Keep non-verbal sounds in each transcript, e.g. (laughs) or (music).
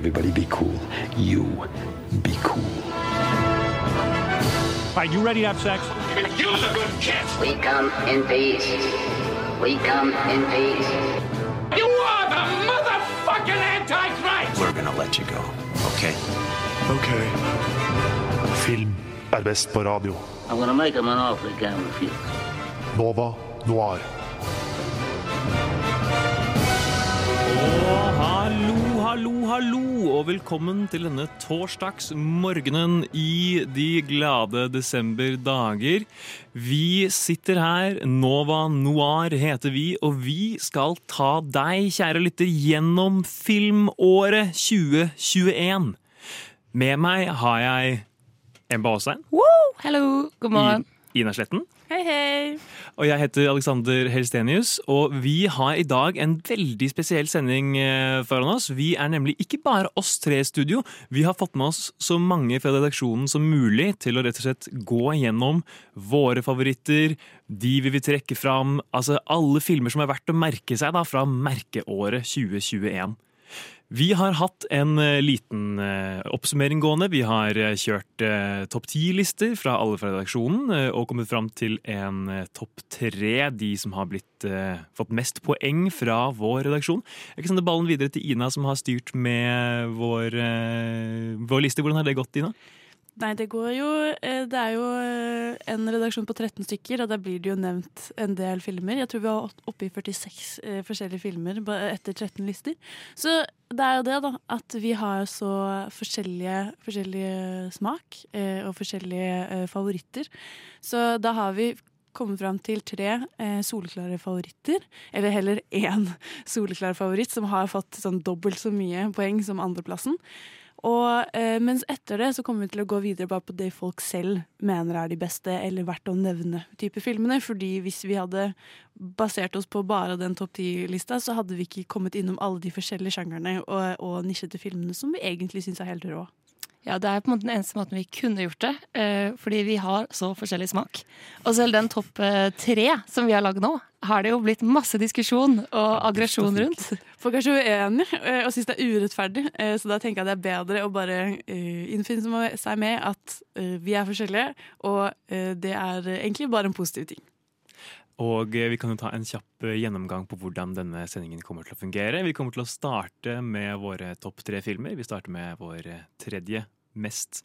Everybody be cool. You be cool. All right, you ready to have sex? Use a good kiss. We come in peace. We come in peace. You are the motherfucking Antichrist! We're gonna let you go, okay? Ok. Film er best på radio. I'm gonna make him an offer he can't refuse. Nova Noir. Og hallo, hallo, hallo, og velkommen til denne torsdagsmorgenen i de glade desemberdager. Vi sitter her, Nova Noir heter vi, og vi skal ta deg, kjære lytter, gjennom filmåret 2021. Med meg har jeg Emba Aasheim, Woo! Hallo, god morgen. Ina Sletten. Hei, hei. Og jeg heter Alexander Helstenius, og vi har i dag en veldig spesiell sending eh, foran oss. Vi er nemlig ikke bare oss tre i studio, vi har fått med oss så mange fra redaksjonen som mulig til å rett og slett gå gjennom våre favoritter, de vi vil trekke fram, altså alle filmer som er verdt å merke seg da fra merkeåret 2021. Vi har hatt en eh, liten eh, oppsummering gående. Vi har eh, kjørt topp ti-lister fra alle fra redaksjonen og kommet fram til en topp tre, de som har blitt, fått mest poeng fra vår redaksjon. Jeg kan sende ballen videre til Ina, som har styrt med vår, vår liste. Hvordan har det gått, Ina? Nei, det går jo eh, Det er jo eh, en redaksjon på 13 stykker, og der blir det jo nevnt en del filmer. Jeg tror vi var oppe i 46 eh, forskjellige filmer etter 13 lister. Så det er jo det, da, at vi har så forskjellige, forskjellige smak og forskjellige favoritter. Så da har vi kommet fram til tre soleklare favoritter. Eller heller én (laughs) soleklar favoritt, som har fått sånn dobbelt så mye poeng som andreplassen. Og eh, mens etter det så kommer vi til å gå videre bare på det folk selv mener er de beste, eller verdt å nevne type filmene. Fordi hvis vi hadde basert oss på bare den topp ti-lista, så hadde vi ikke kommet innom alle de forskjellige sjangerne og, og nisjete filmene som vi egentlig syns er helt rå. Ja, det er på en måte den eneste måten vi kunne gjort det, eh, fordi vi har så forskjellig smak. Og selv den topp eh, tre som vi har lagd nå, har det jo blitt masse diskusjon og aggresjon rundt. Folk er så uenige eh, og syns det er urettferdig, eh, så da tenker jeg det er bedre å bare eh, innfinne seg med at vi er forskjellige, og det er egentlig bare en positiv ting. Og vi kan jo ta en kjapp gjennomgang på hvordan denne sendingen kommer til å fungere. Vi kommer til å starte med våre topp tre filmer. Vi starter med vår tredje mest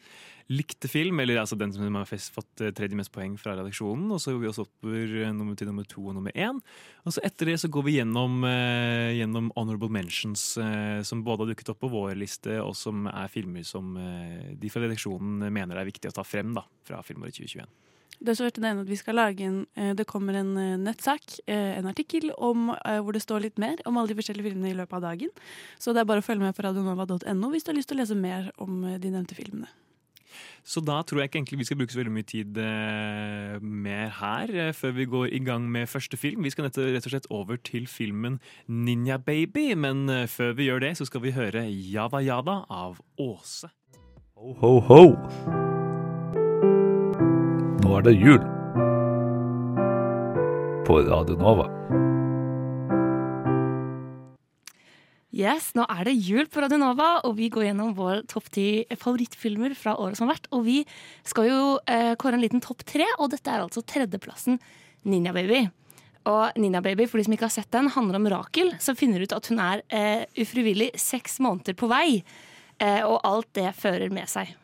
likte film, eller altså den som har fått eh, tredje mest poeng fra redaksjonen. Og så går vi også oppover eh, nummer til nummer to og nummer én. Og så etter det så går vi gjennom, eh, gjennom honorable mentions, eh, som både har dukket opp på vår liste, og som er filmer som eh, de fra redaksjonen mener er viktig å ta frem da, fra filmåret 2021. Det er så vært at vi skal lage en, eh, det kommer en eh, nettsak, eh, en artikkel, om, hvor det står litt mer om alle de forskjellige filmene i løpet av dagen. Så det er bare å følge med på radionova.no hvis du har lyst til å lese mer om de nevnte filmene. Så da tror jeg ikke egentlig vi skal bruke så veldig mye tid eh, mer her eh, før vi går i gang med første film. Vi skal nette, rett og slett over til filmen Ninja Baby, men eh, før vi gjør det, så skal vi høre 'Java Jada av Åse. Ho, ho, ho! Nå er det jul. På Radio Nova. Yes, nå er det jul på Radio Nova, og vi går gjennom vår topp ti favorittfilmer fra året som har vært. Og vi skal jo eh, kåre en liten topp tre, og dette er altså tredjeplassen Ninja Baby. Og Ninja Baby, for de som ikke har sett den, handler om Rakel, som finner ut at hun er eh, ufrivillig seks måneder på vei. Eh, og alt det fører med seg.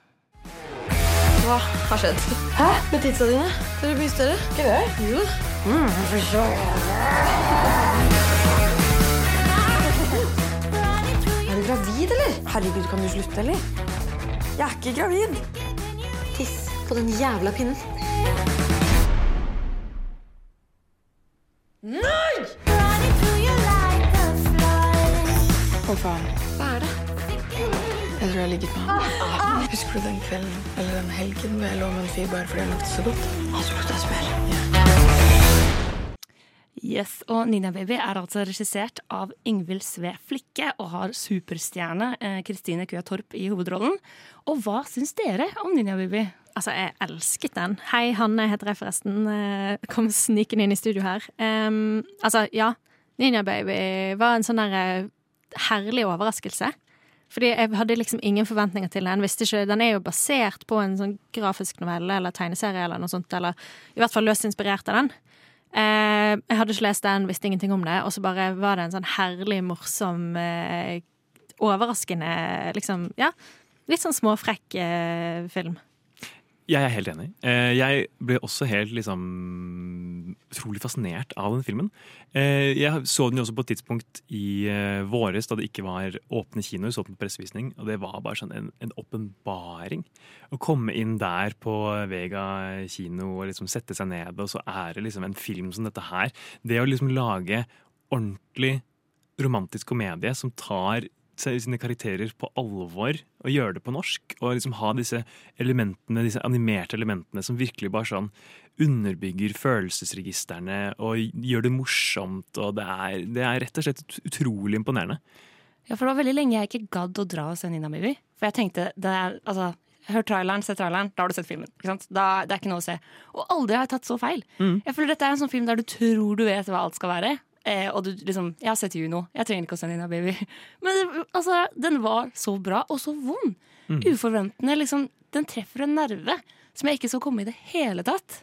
Hva har skjedd? Hæ? Med tidsa dine? Dere blir større? Ikke det? Jo. Er du gravid, eller? Herregud, kan du slutte, eller? Jeg er ikke gravid. Tiss på den jævla pinnen. Nei! Å, faen. Hva er det? Jeg tror jeg har ligget med ham. Husker du den kvelden eller den helgen hvor jeg lå med en fyr bare fordi han luktet så godt? Han som lukta smør. Yes, og Nina Baby er altså regissert av Ingvild Sve Flikke og har superstjerne eh, Kristine Køa Torp i hovedrollen. Og hva syns dere om Nina Baby? Altså, jeg elsket den. Hei, Hanne heter jeg forresten. Eh, Kom snikende inn i studio her. Um, altså, ja. Ninja Baby var en sånn eh, herlig overraskelse. Fordi jeg hadde liksom ingen forventninger til den. Visste ikke, Den er jo basert på en sånn grafisk novelle eller tegneserie eller noe sånt, eller i hvert fall løst inspirert av den. Eh, jeg hadde ikke lest den, visste ingenting om det, og så bare var det en sånn herlig, morsom, eh, overraskende liksom Ja, litt sånn småfrekk eh, film. Jeg er helt enig. Eh, Jeg ble også helt liksom utrolig fascinert av den filmen. Eh, Jeg så den jo også på et tidspunkt i eh, våres da det ikke var åpne kinoer. Så på pressevisning, og det var bare sånn en åpenbaring. Å komme inn der på Vega kino og liksom sette seg ned, og så er det liksom en film som dette her. Det å liksom lage ordentlig romantisk komedie som tar sine karakterer på alvor og gjøre det på norsk. Og liksom ha disse elementene, disse animerte elementene som virkelig bare sånn underbygger følelsesregistrene og gjør det morsomt. Og det er, det er rett og slett utrolig imponerende. Ja, for det var veldig lenge jeg ikke gadd å dra og se Nina Mivi. For jeg tenkte, det er, altså, hør traileren, se traileren, da har du sett filmen. Ikke sant? Da, det er ikke noe å se. Og aldri har jeg tatt så feil. Jeg føler dette er en sånn film der du tror du vet hva alt skal være. Eh, og du liksom Jeg har sett Juno, jeg trenger ikke å sende Nina Baby. (laughs) Men det, altså, den var så bra, og så vond. Uforventende. liksom Den treffer en nerve som jeg ikke så komme i det hele tatt.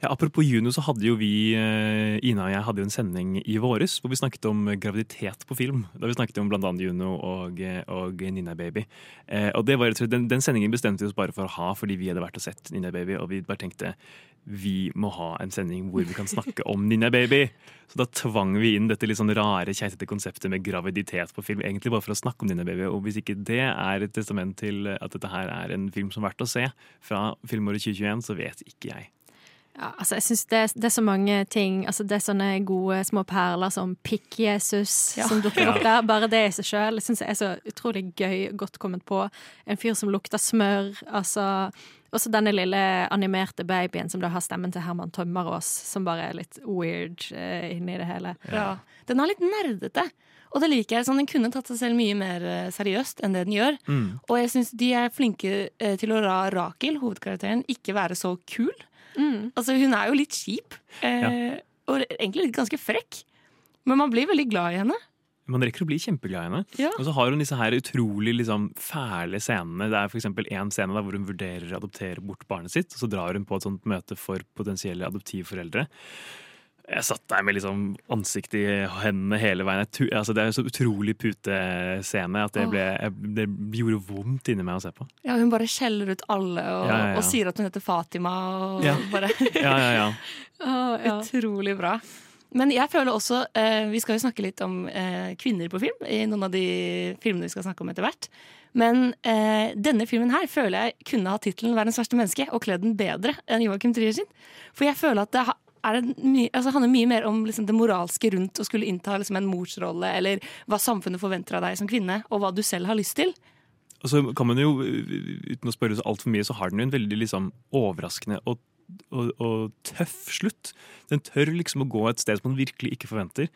Ja, apropos Juno, så hadde jo vi, eh, Ina og jeg, hadde jo en sending i våres hvor vi snakket om graviditet på film. Da vi snakket om annet Juno og, eh, og Nina Baby. Eh, og det var, den, den sendingen bestemte vi oss bare for å ha fordi vi hadde vært og sett Nina Baby, og vi bare tenkte vi må ha en sending hvor vi kan snakke om Ninja Baby. Så da tvang vi inn dette litt sånn rare, keitete konseptet med graviditet på film. Egentlig bare for å snakke om Ninja Baby. Og hvis ikke det er et testament til at dette her er en film som er verdt å se fra filmåret 2021, så vet ikke jeg. Ja, altså jeg synes det, er- det er så mange ting altså Det er sånne gode små perler som Pikk-Jesus Ja. som dukker opp der. Bare det i seg sjøl syns jeg er så utrolig gøy. Godt kommet på. En fyr som lukter smør. Altså også denne lille animerte babyen som da har stemmen til Herman Tømmerås, som bare er litt weird uh, inni det hele. Ja. Den er litt nerdete. Og det liker jeg. sånn Den kunne tatt seg selv mye mer eh, seriøst enn det den gjør. Og jeg syns de er flinke eh, til å la Rakel, hovedkarakteren, ikke være så kul. Altså Hun er jo litt kjip, eh, og egentlig litt ganske frekk. Men man blir veldig glad i henne. Man rekker å bli kjempeglad i henne. Ja. Og så har hun disse her utrolig liksom, fæle scenene. Det er f.eks. en scene der hvor hun vurderer å adoptere bort barnet sitt. Og så drar hun på et sånt møte for potensielle adoptivforeldre. Jeg satt der med liksom ansiktet i hendene hele veien. Jeg Altså, det er en så utrolig putescene at det, ble, jeg, det gjorde vondt inni meg å se på. Ja, Hun bare skjeller ut alle og, Ja, ja, ja. og sier at hun heter Fatima. Og Ja. bare Ja, ja, ja. (laughs) Utrolig bra. Men jeg føler også eh, Vi skal jo snakke litt om eh, kvinner på film i noen av de filmene vi skal snakke om etter hvert. Men eh, denne filmen her føler jeg kunne ha tittelen 'Verdens verste menneske' og kledd den bedre enn Joachim Trier sin. For jeg føler at det ha- er en my altså, handler mye mer om liksom, det moralske rundt å skulle innta liksom, en morsrolle, eller hva samfunnet forventer av deg som kvinne, og hva du selv har lyst til. Og så kan man jo, uten å spørre så altfor mye, så har den jo en veldig liksom overraskende og, og, og tøff slutt. Den tør liksom å gå et sted som man virkelig ikke forventer.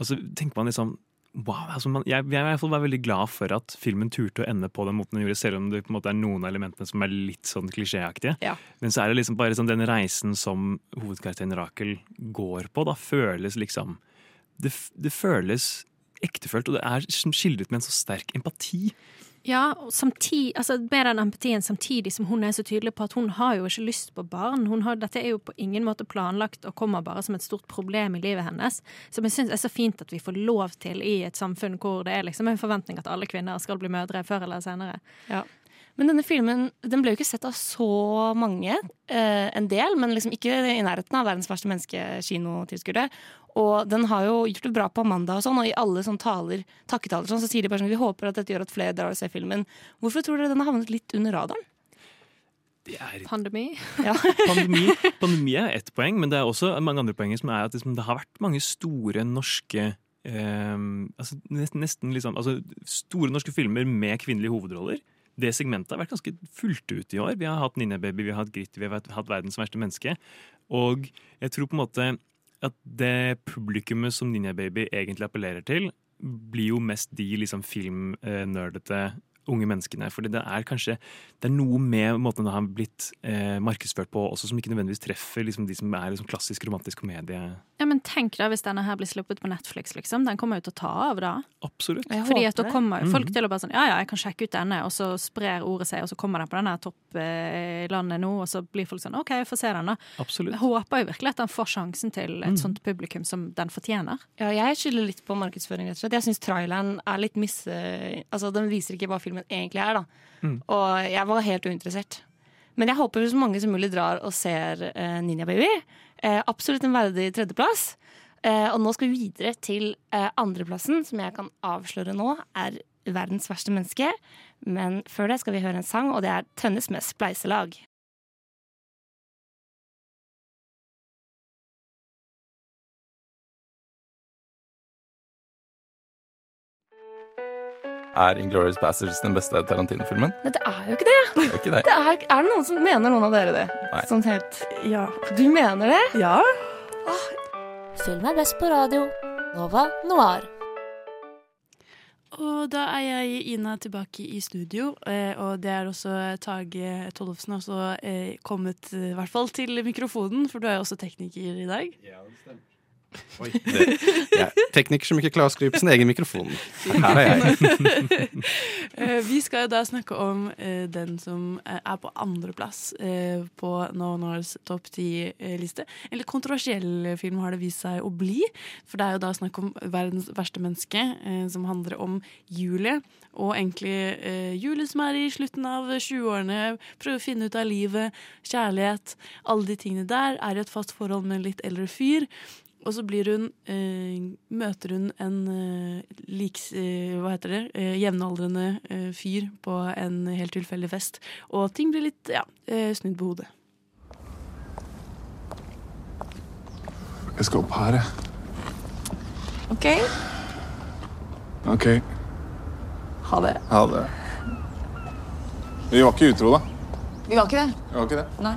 Og så tenker man liksom Wow, altså man, jeg, jeg jeg fall veldig glad for at filmen turte å ende på den måten den gjorde, selv om det på en måte er noen av elementene som er litt sånn klisjéaktige. Ja. Men så er det liksom bare sånn den reisen som hovedkarakteren Rakel går på, da føles liksom Det, det føles ektefølt, og det er skildret med en så sterk empati. Ja, samtidig, altså med den empatien samtidig som hun er så tydelig på at hun har jo ikke lyst på barn. Har, dette er jo på ingen måte planlagt og kommer bare som et stort problem i livet hennes. Som jeg syns er så fint at vi får lov til i et samfunn hvor det er liksom en forventning at alle kvinner skal bli mødre før eller senere. Ja. Men denne filmen den ble jo ikke sett av så mange. Eh, en del, men liksom ikke i nærheten av verdens verste menneske-kinotilskuere. Og den har jo gjort det bra på Amanda, og sånn, og i alle sånn taler, takketaler sånn, så sier de bare sånn vi håper at dette gjør at flere drar og ser filmen. Hvorfor tror dere den har havnet litt under radaren? Det er Pandemi. (laughs) Ja. (laughs) pandemi, pandemi er ett poeng, men det er også mange andre poenger som er at liksom, det har vært mange store norske eh, altså, nesten, nesten liksom, altså, Store norske filmer med kvinnelige hovedroller. Det segmentet har vært ganske fullt ut i år. Vi har hatt Ninja Baby, vi har hatt Gritty, vi har hatt Verdens verste menneske. Og jeg tror på en måte at det publikummet som Ninja Baby egentlig appellerer til, blir jo mest de liksom filmnerdete unge menneskene. Fordi det er kanskje det er noe med måten den har blitt eh, markedsført på også, som ikke nødvendigvis treffer liksom, de som er liksom, klassisk romantisk komedie. Ja, men tenk da hvis denne her blir sluppet på Netflix, liksom. Den kommer jo til å ta av da. Absolutt. Jeg Fordi at da det. kommer jo folk Mhm. til å bare sånn Ja, ja, jeg kan sjekke ut denne, og så sprer ordet seg, og så kommer den på denne topplandet nå, og så blir folk sånn OK, jeg får se den, da. Absolutt. Jeg håper jo virkelig at den får sjansen til et mm. sånt publikum som den fortjener. Ja, jeg skylder litt på markedsføring, rett og slett. Jeg syns traileren er litt misse... Altså, den viser ikke hva filmen egentlig er, da. Mm. Og jeg var helt uinteressert. Men jeg håper så mange som mulig drar og ser eh, Ninja Baby. Eh, absolutt en verdig tredjeplass. Eh, og nå skal vi videre til eh, andreplassen, som jeg kan avsløre nå er verdens verste menneske. Men før det skal vi høre en sang, og det er Tønnes med spleiselag. Er Inglourious Bastards den beste Tarantino-filmen? Nei, det er jo ikke det! Det er ikke det. (laughs) det er, er det noen som mener noen av dere det? Nei. Sånn helt Ja. Du mener det? ja. Film er best på radio. Nova Noir. Og da er jeg Ina tilbake i studio, eh, og det er også Tage Tollefsen også eh, kommet eh, i hvert fall til mikrofonen, for du er jo også tekniker i dag. Ja, det, jeg er tekniker som ikke klarer å skru på sin egen mikrofon. Her er jeg. (laughs) Eh, Vi skal jo da snakke om eh, den som eh, er på andreplass på No Nors topp ti-liste. En litt kontroversiell film har det vist seg å bli. For det er jo da snakk om verdens verste menneske, som handler om Julie. Og egentlig Julie som er i slutten av 20-årene, prøver å finne ut av livet, kjærlighet, alle de tingene der. Er i et fast forhold med en litt eldre fyr. Og så blir hun, eh, møter hun en eh, liks, eh, hva heter det, eh, jevnaldrende eh, fyr på en helt tilfeldig fest. Og ting blir litt ja, eh, snudd på hodet. Jeg skal opp her, jeg. OK. OK. Ha det. Ha det. Vi var ikke utro, da. Vi var ikke det. Vi var ikke det. Nei.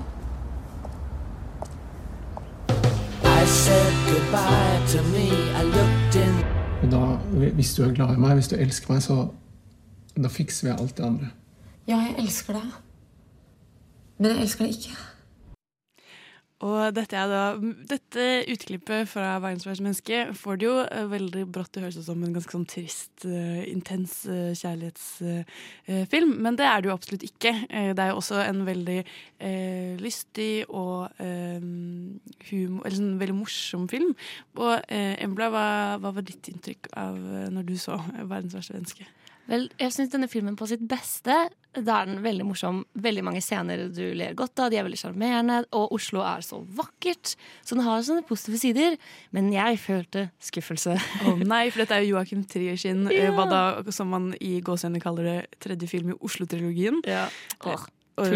Da, hvis du er glad i meg, hvis du elsker meg, så da fikser vi alt det andre. Ja, jeg elsker deg. Men jeg elsker deg ikke. Og dette, da, dette utklippet fra menneske' får det jo eh, veldig brått til å høres ut som en ganske sånn trist, eh, intens eh, kjærlighetsfilm. Men det er det jo absolutt ikke. Det er jo også en veldig eh, lystig og eh, humor, eller sånn veldig morsom film. Og eh, Embla, hva, hva var ditt inntrykk av når du så 'Verdens verste menneske'? Vel, jeg syns denne filmen på sitt beste Da er den veldig morsom. Veldig mange scener du ler godt av. De er veldig sjarmerende. Og Oslo er så vakkert. Så den har sånne positive sider. Men jeg følte skuffelse. Å nei, for dette er jo Joakim Trier sin, eh, Ja. hva da, som man i gåsehudene kaller det, tredje film i Oslo-trilogien. Ja. Oh.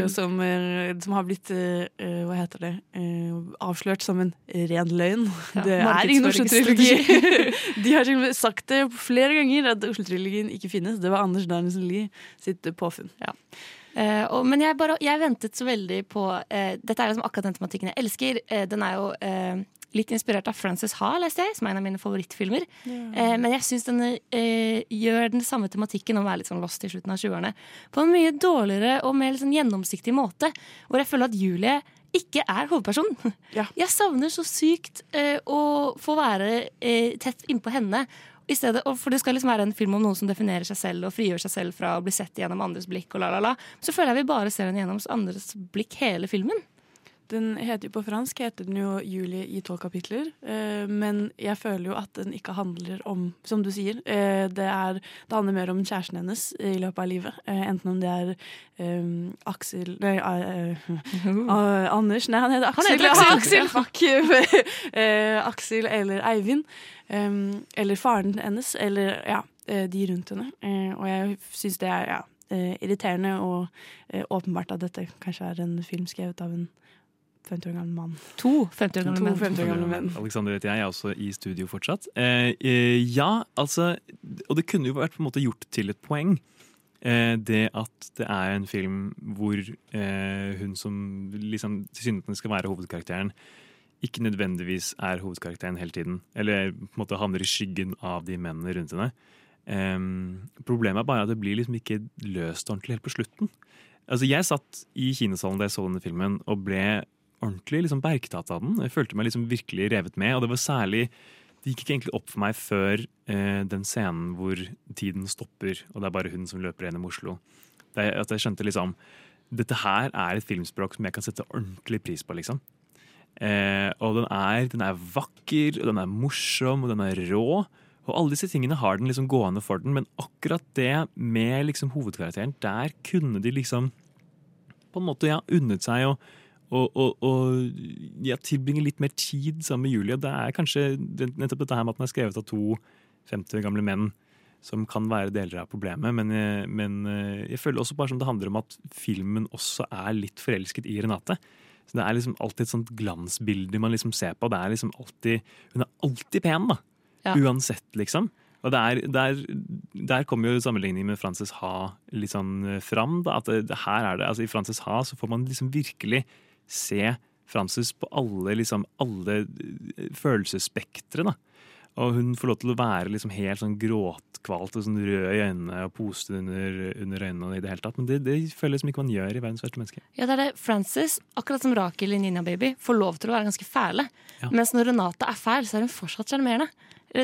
Som, er, som har blitt eh, hva heter det, uh, avslørt som en ren løgn. Ja, det er ingen Oslo-trilogi. (laughs) De har sagt det flere ganger at Oslo-trilogien ikke finnes. Det var Anders Danielsen Lie sitt påfunn. påfunn. Uh, og, men jeg, bare, jeg ventet så veldig på Dette er liksom akkurat den tematikken jeg elsker. Den er jo litt inspirert av Frances Ha, leste jeg, som er en av mine favorittfilmer. Eh, men jeg syns den eh, gjør den samme tematikken om å være litt sånn lost i slutten av 20-årene på en mye dårligere og mer sånn gjennomsiktig måte. Hvor jeg føler at Julie ikke er hovedpersonen. Jeg savner så sykt eh, å få være eh, tett innpå henne. I stedet, for Det skal liksom være en film om noen som definerer seg selv og frigjør seg selv fra å bli sett gjennom andres blikk. og la la la. Så føler jeg vi bare ser henne gjennom andres blikk hele filmen. Den heter jo På fransk heter den jo 'Julie i tolv kapitler'. Eh, men jeg føler jo at den ikke handler om, som du sier eh, det, er, det handler mer om kjæresten hennes i løpet av livet. Eh, enten om det er eh, Aksel Nei, eh, eh, Anders. Nei, han heter Han Aksel. heter Ja, Aksel. Aksel, (laughs) eh, Aksel eller Eivind. eller faren hennes. Eller ja, de rundt henne. Eh, og jeg syns det er ja, irriterende og åpenbart at dette kanskje er en film skrevet av en 50 år gammel mann. To 50 år gamle To menn. 50 år gamle menn. Alexander heter jeg, jeg er også i studio fortsatt. Eh, eh, ja, altså Og det kunne jo vært på en måte gjort til et poeng. Eh, det at det er en film hvor eh, hun som liksom tilsynelatende skal være hovedkarakteren, ikke nødvendigvis er hovedkarakteren hele tiden. Eller på en måte havner i skyggen av de mennene rundt henne. Ehm, problemet er bare at det blir liksom ikke løst ordentlig helt på slutten. Altså, jeg satt i kinosalen da jeg så denne filmen og ble ordentlig liksom bergtatt av den. Jeg følte meg liksom virkelig revet med, og det var særlig det gikk ikke egentlig opp for meg før eh, den scenen hvor tiden stopper, og det er bare hun som løper gjennom Oslo. Det, at jeg skjønte liksom Dette her er et filmspråk som jeg kan sette ordentlig pris på, liksom. Eh, og den er, den er vakker, og den er morsom, og den er rå. Og alle disse tingene har den liksom gående for den, men akkurat det med liksom hovedkarakteren, der kunne de liksom på en måte ja, unnet seg å og, og, og jeg tilbringer litt mer tid sammen med Julie. Det er kanskje nettopp dette her med at den er skrevet av to 50 år gamle menn som kan være deler av problemet. Men, eh, men eh, jeg føler også bare som det handler om at filmen også er litt forelsket i Renate. Så Det er liksom alltid et sånt glansbilde man liksom ser på. Det er liksom alltid, hun er alltid pen, da. Ja. Uansett, liksom. Og der, der, der kommer jo sammenligningen med Frances Ha litt sånn eh, fram. Da, at det, det her er det, altså I Frances Ha så får man liksom virkelig se Frances på alle, liksom, alle eh, følelsesspektre. da. Og hun får lov til å være liksom helt sånn gråtkvalt og sånn rød i øynene og poste under, under øynene. i det hele tatt. Men det, det føles som ikke man gjør i 'Verdens verste menneske'. Ja, det er det. Frances, akkurat som Rakel i Ninja Baby, får lov til å være ganske fæle. Ja. Mens når Renate er fæl, så er hun fortsatt sjarmerende.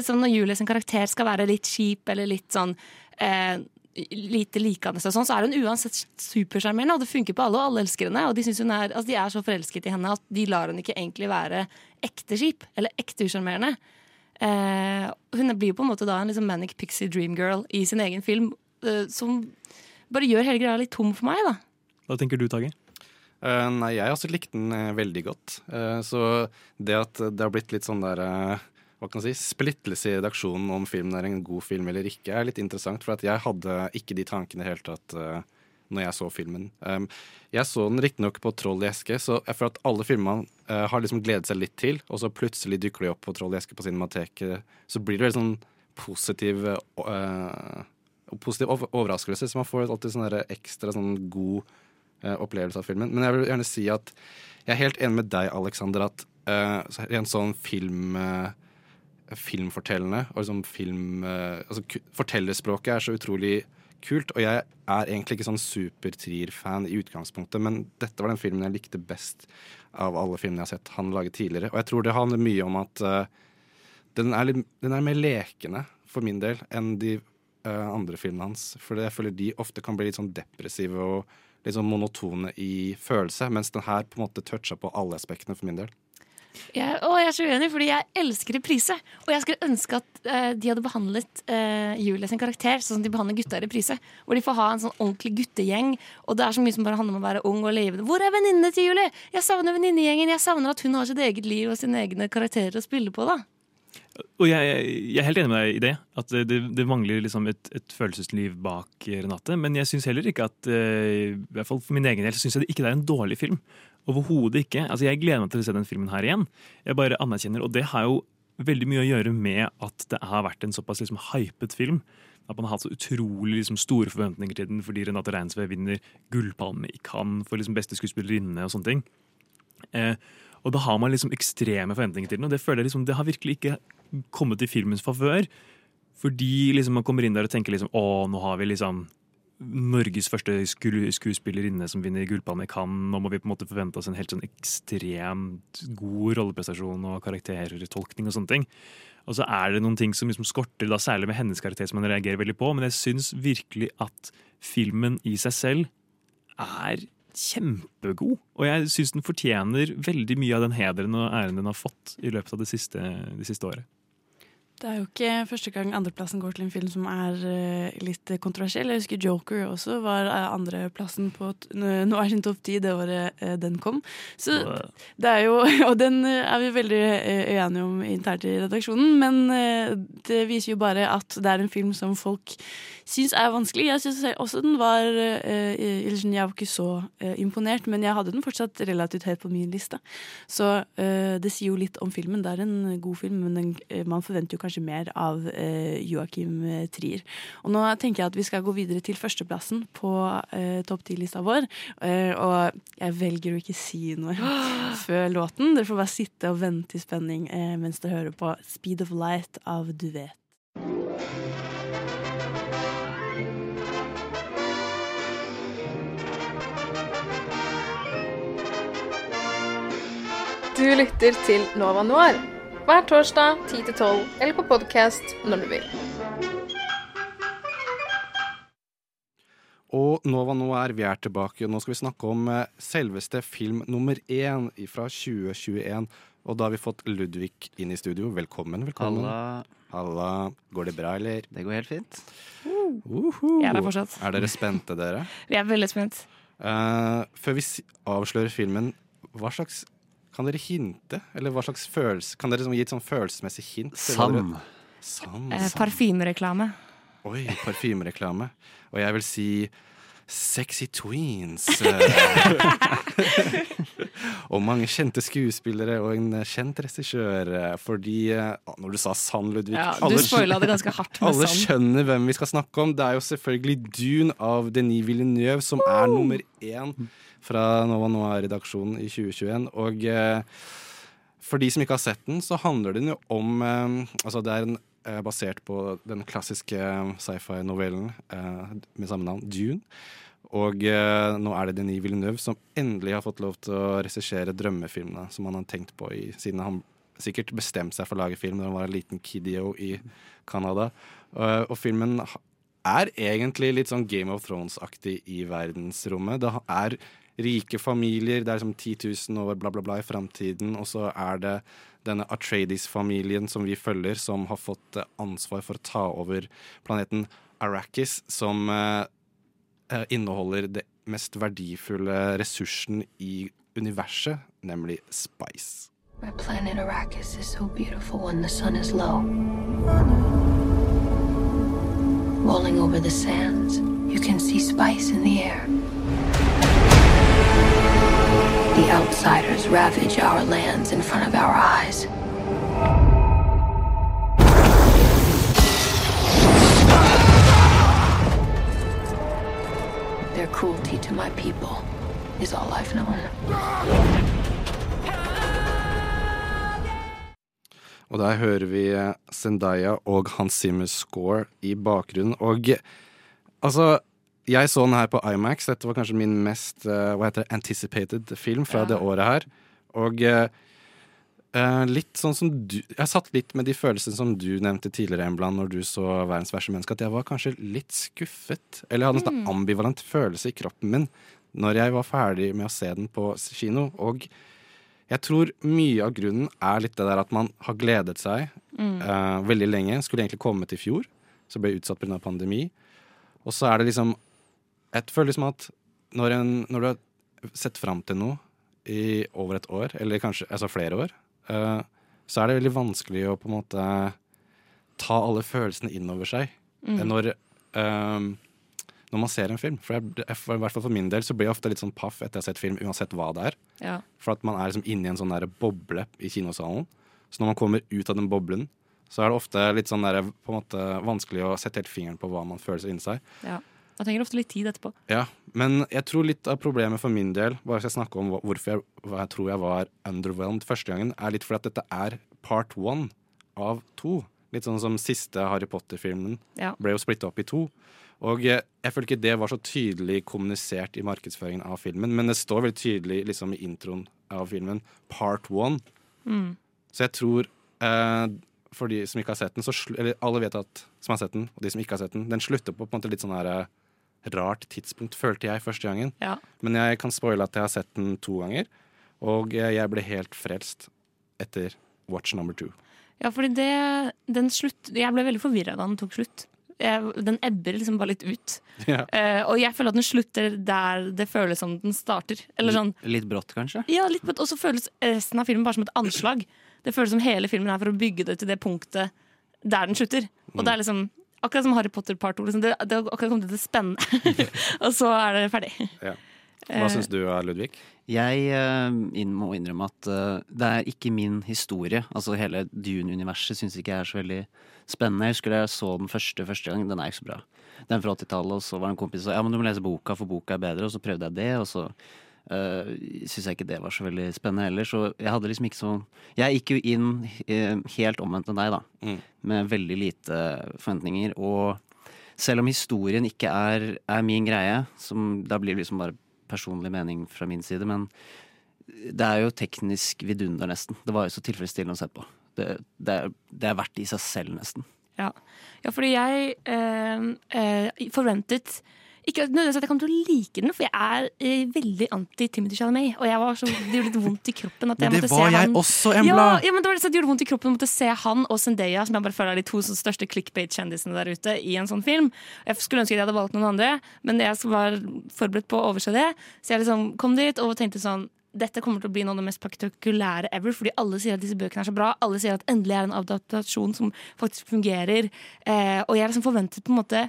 Som når Julie sin karakter skal være litt kjip eller litt sånn eh, lite likende, og sånn, så er hun uansett supersjarmerende. Og det funker på alle, og alle elsker henne. Og de, hun er, altså, de er så forelsket i henne at de lar henne ikke egentlig være ekte skip, eller ekte usjarmerende. Eh, hun blir jo på en måte da en liksom manic pixie dream girl i sin egen film, eh, som bare gjør hele greia litt tom for meg, da. Hva tenker du, Tage? Uh, nei, jeg har også likte den uh, veldig godt. Uh, så det at det har blitt litt sånn der hva kan jeg si, splittelse i redaksjonen om filmen er en god film eller ikke, er litt interessant. For jeg hadde ikke de tankene i det hele tatt uh, når jeg så filmen. Um, jeg så den riktignok på Troll i eske, så jeg føler at alle filmene uh, har liksom gledet seg litt til, og så plutselig dukker de opp på Troll i eske på Cinemateket. Så blir det veldig sånn positiv uh, positiv overraskelse, så man får alltid sånn ekstra sånn god eh, opplevelse av filmen. Men jeg vil gjerne si at jeg er helt enig med deg, Alexander, at eh, en sånn film eh, filmfortellende og liksom film eh, altså, Fortellerspråket er så utrolig kult, og jeg er egentlig ikke sånn super-Trier-fan i utgangspunktet, men dette var den filmen jeg likte best av alle filmene jeg har sett han lage tidligere. Og jeg tror det handler mye om at uh, den, er litt, den er mer lekende for min del enn de uh, andre filmene hans. For jeg føler de ofte kan bli litt sånn depressive og litt sånn monotone i følelse, mens den her på en måte toucha på alle aspektene for min del. Jeg, å, jeg er så uenig, fordi jeg elsker reprise. Og jeg skulle ønske at eh, de hadde behandlet eh, Julie sin karakter sånn som de behandler gutta i reprise. Hvor de får ha en sånn ordentlig guttegjeng, og det er så mye som bare handler om å være ung og levende. Hvor er venninnene til Julie? Jeg savner venninnegjengen. Jeg savner at hun har sitt eget liv og sine egne karakterer å spille på, da. Og jeg, jeg er helt enig med deg i det. At det, det, mangler liksom et, et følelsesliv bak Renate. Men jeg syns heller ikke at eh, i hvert fall for min egen del synes jeg det ikke er en dårlig film. Overhodet ikke. Altså Jeg gleder meg til å se den filmen her igjen. Jeg bare anerkjenner, Og det har jo veldig mye å gjøre med at det har vært en såpass liksom hypet film. At man har hatt så utrolig liksom, store forventninger til den fordi Renate Reinsve vinner Gullpalme i Cannes for liksom, beste skuespillerinne og sånne ting. Eh, og da har man liksom ekstreme forventninger til den, og det føler jeg liksom, det har virkelig ikke kommet i filmens favør. Fordi liksom man kommer inn der og tenker liksom å, nå har vi liksom Norges første sku- skuespillerinne som vinner Gullpalme i Cannes. Nå må vi på en måte forvente oss en helt sånn ekstremt god rolleprestasjon og karaktertolkning og sånne ting. Og så er det noen ting som liksom skorter, da særlig med hennes karakter, som man reagerer veldig på. Men jeg syns virkelig at filmen i seg selv er kjempegod. Og jeg syns den fortjener veldig mye av den hederen og æren den har fått i løpet av det siste, det siste året. Det er jo ikke første gang andreplassen går til en film som er uh, litt kontroversiell. Jeg husker Joker også var eh, andreplassen på Nå er sin topp ti det året uh, den kom. Så det er jo (laughs) Og den er vi veldig uh, uenige om internt i redaksjonen, men det viser jo bare at det er en film som folk syns er vanskelig. Jeg syns også den var sånn, Jeg var ikke så imponert, men jeg hadde den fortsatt relativt høyt på min liste. Så det sier jo litt om filmen. Det er en god film, men den, man forventer jo kanskje kanskje mer av eh, Joakim eh, Trier. Og nå tenker jeg at vi skal gå videre til førsteplassen på eh, topp ti-lista vår. Eh, og jeg velger å ikke si noe (gasps) før låten. Dere får bare sitte og vente i spenning eh, mens dere hører på Speed of Light av Du Vet. Du lytter til Nova Noir hver torsdag 10-12 eller på podkast når du vil. Og Nova Noir, vi er tilbake. Nå skal vi snakke om eh, selveste film nummer én fra 2021. Og da har vi fått Ludvig inn i studio. Velkommen. velkommen. Halla. Halla. Går det bra, eller? Det går helt fint. Uhu. Jeg er der fortsatt. Er dere spente, dere? (laughs) Vi er veldig spent. Uh, før vi avslører filmen, hva slags Kan dere hinte? Eller hva slags følelse Kan dere liksom gi et sånn følelsesmessig hint? Sand. Sand. Sand. Eh, Parfymereklame. Oi, parfymereklame. Og jeg vil si Sexy Tweens. (laughs) (laughs) og mange kjente skuespillere og en kjent regissør. eh, Fordi eh, Når du sa Sand, Ludvig Ja, du spoila det ganske hardt med Alle skjønner hvem vi skal snakke om. Det er jo selvfølgelig Dune av Denis Villeneuve, som er nummer én fra Nova Noir-redaksjonen i 2021. Og eh, for de som ikke har sett den, så handler den jo om eh, Altså, det er en, eh, basert på den klassiske sci-fi-novellen med samme navn, Dune. Og eh, nå er det Denis Villeneuve som endelig har fått lov til å regissere drømmefilmene som han har tenkt på i, siden han sikkert bestemte seg for å lage film da han var en liten kiddio i Canada. Uh, og filmen er egentlig litt sånn Game of Thrones-aktig i verdensrommet. Det er rike familier, det er liksom 10 000 år bla, bla, bla i framtiden, og så er det denne Atreides-familien som vi følger, som har fått eh, ansvar for å ta over planeten Arrakis, som eh, eh, inneholder det mest verdifulle ressursen i universet, nemlig spice. My planet Arrakis is so beautiful when the sun is low. Rolling over the sands, you can see spice in the air. The outsiders ravage our lands in front of our eyes. Their cruelty to my people is all I've known. Og der hører vi eh, Zendaya og Hans Zimmers score i bakgrunnen. Og eh, altså Jeg så den her på IMAX. Dette var kanskje min mest uh, hva heter det, anticipated film fra Ja. det året her. Og uh, litt sånn som du Jeg satt litt med de følelsene som du nevnte tidligere, Embland, når du så 'Verdens verste menneske', at jeg var kanskje litt skuffet. Eller jeg hadde en sånn Mm. ambivalent følelse i kroppen min når jeg var ferdig med å se den på kino. Og jeg tror mye av grunnen er litt det der at man har gledet seg Mm. uh, veldig lenge. Skulle egentlig kommet i fjor, så ble jeg utsatt pga. pandemi. Og så er det liksom Jeg føler liksom at når, en, når du har sett fram til noe i over et år, eller kanskje altså flere år, uh, så er det veldig vanskelig å på en måte ta alle følelsene inn over seg Mm. når, uh, når man ser en film. For, jeg, for, I hvert fall for min del så blir jeg ofte litt sånn paff etter jeg har sett film, uansett hva det er. Ja. For at man er liksom inne i en sånn der boble i kinosalen. Så når man kommer ut av den boblen, så er det ofte litt sånn der, på en måte vanskelig å sette helt fingeren på hva man føler seg inni seg. Ja. Man trenger ofte litt tid etterpå. Ja, men jeg tror litt av problemet for min del, bare skal jeg snakke om hvorfor jeg, jeg tror jeg var underwhelmed første gangen, er litt fordi at dette er part one av to. Litt sånn som siste Harry Potter-filmen Ja. ble jo splitta opp i to. Og jeg, jeg føler ikke det var så tydelig kommunisert i markedsføringen av filmen, men det står veldig tydelig liksom i introen av filmen, part one. Mm. Så jeg tror, eh, for de som ikke har sett den, eller alle vet at, som har sett den, og de som ikke har sett den, den slutter på på en måte litt sånn her eh, rart tidspunkt, følte jeg første gangen. Ja. Men jeg kan spoile at jeg har sett den to ganger, og jeg ble helt frelst etter watch number two. Ja, fordi det, den slutt Jeg ble veldig forvirra da den tok slutt. Jeg, den ebber liksom bare litt ut. (laughs) Ja. Uh, og jeg føler at den slutter der det føles som den starter. Eller sånn Litt brått, kanskje? Ja, litt brått. Og så føles resten av filmen bare som et anslag. Det føles som hele filmen er for å bygge det til det punktet der den slutter. Og det er liksom akkurat som Harry Potter part 2. Liksom. Det, det akkurat kommet til det spennende. (laughs) og så er det ferdig. Ja. Hva syns du, Ludvig? Jeg uh, må innrømme at uh, det er ikke min historie. Altså Hele Dune-universet syns ikke jeg er så veldig spennende. Jeg husker da jeg så den første første gang. Den er ikke så bra. Den er fra 80-tallet, og så var det en kompis som sa ja, men du må lese boka, for boka er bedre. Og så prøvde jeg det, og så uh, syns jeg ikke det var så veldig spennende heller. Så jeg hadde liksom ikke så Jeg gikk jo inn uh, helt omvendt enn deg, da. Mm. Med veldig lite forventninger. Og selv om historien ikke er, er min greie, som da blir det liksom bare personlig mening fra min side, men Det er jo teknisk vidunder, nesten. Det var jo så tilfredsstillende å se på. Det, det, er, det er verdt i seg selv, nesten. Ja, ja fordi jeg eh, eh, forventet ikke nødvendigvis at jeg kom til å like den, for jeg er eh, veldig anti Timothy Chalamet. Og jeg var så, det gjorde litt vondt i kroppen. At jeg Men det måtte var se jeg han. også, Embla! Ja, ja, men det var det gjorde vondt i kroppen å måtte se han og Zendaya, som jeg bare føler er de to sånn største clickbait-kjendisene der ute, i en sånn film. Jeg skulle ønske at jeg hadde valgt noen andre, men jeg var forberedt på å overse det. Så jeg liksom kom dit og tenkte sånn dette kommer til å bli noe av det mest spektakulære ever, fordi alle sier at disse bøkene er så bra. Alle sier at endelig er det en adaptasjon som faktisk fungerer. Eh, og jeg liksom forventet på en måte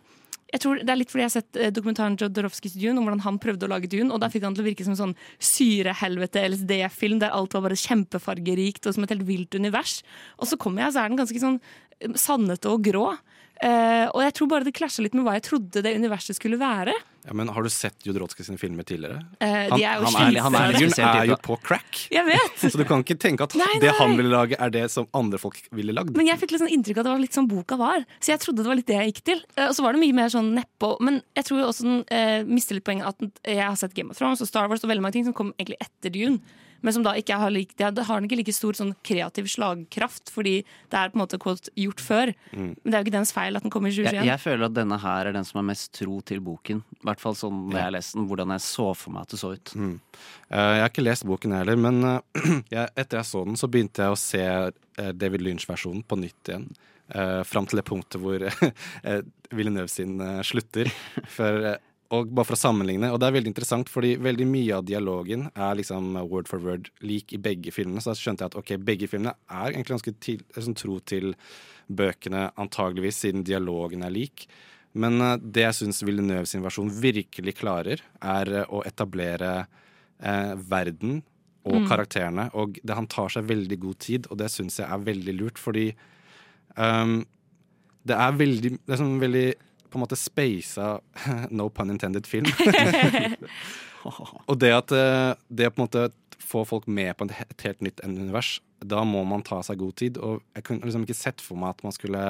jeg tror Det er litt fordi jeg har sett eh, dokumentaren Jodorowskys Dune om hvordan han prøvde å lage Dune, og da fikk han til å virke som en sånn syrehelvete LSD-film der alt var bare kjempefargerikt og som et helt vilt univers. Og så kommer jeg, så er den ganske sånn eh, sannete og grå. Eh, og jeg tror bare det klasja litt med hva jeg trodde det universet skulle være. Ja, men Har du sett Jodorowsky sine filmer tidligere? Eh, de er jo han, er, han er, er jo på crack. Jeg vet! (laughs) Så du kan ikke tenke at Nei, det han ville lage, er det som andre folk ville lagd. Men jeg fikk litt sånn inntrykk av at det var litt sånn boka var. Så jeg trodde det var litt det jeg gikk til. Uh, Og så var det mye mer sånn nedpå. Men jeg tror også den mister litt poenget at jeg har sett Game of Thrones og Star Wars og veldig mange ting som kom egentlig etter Dune. Men som da ikke har, like, det har- ikke like stor sånn kreativ slagkraft, fordi det er på en måte quote, gjort før. Mm. Men det er jo ikke dens feil at den kommer i Jeg, 2021. jeg føler at denne her er den som er mest tro til boken. I hvert fall sånn når jeg leste den, hvordan jeg så for meg at det så ut. Mm. Uh, jeg har ikke lest boken heller, men uh, (clears throat) jeg, etter jeg så den, så begynte jeg å se uh, David Lynch-versjonen på nytt igjen. Uh, Fram til det punktet hvor uh, (laughs) Villeneuve sin slutter. For, og bare for å sammenligne, og det er veldig interessant, fordi veldig mye av dialogen er liksom word for word lik i begge filmene. Så da skjønte jeg at ok, begge filmene er egentlig ganske til, sånn tro til bøkene, antageligvis, siden dialogen er lik. Men eh, det jeg syns Villeneuve sin versjon virkelig klarer, er eh, å etablere eh, verden og Mm. karakterene. Og det, han tar seg veldig god tid, og det syns jeg er veldig lurt, fordi um, det er veldig Det er sånn veldig på en måte speisa (laughs) No pun intended film. (laughs) og det at eh, det på en måte få folk med på et helt nytt univers, da må man ta seg god tid. Og jeg kunne liksom ikke sett for meg at man skulle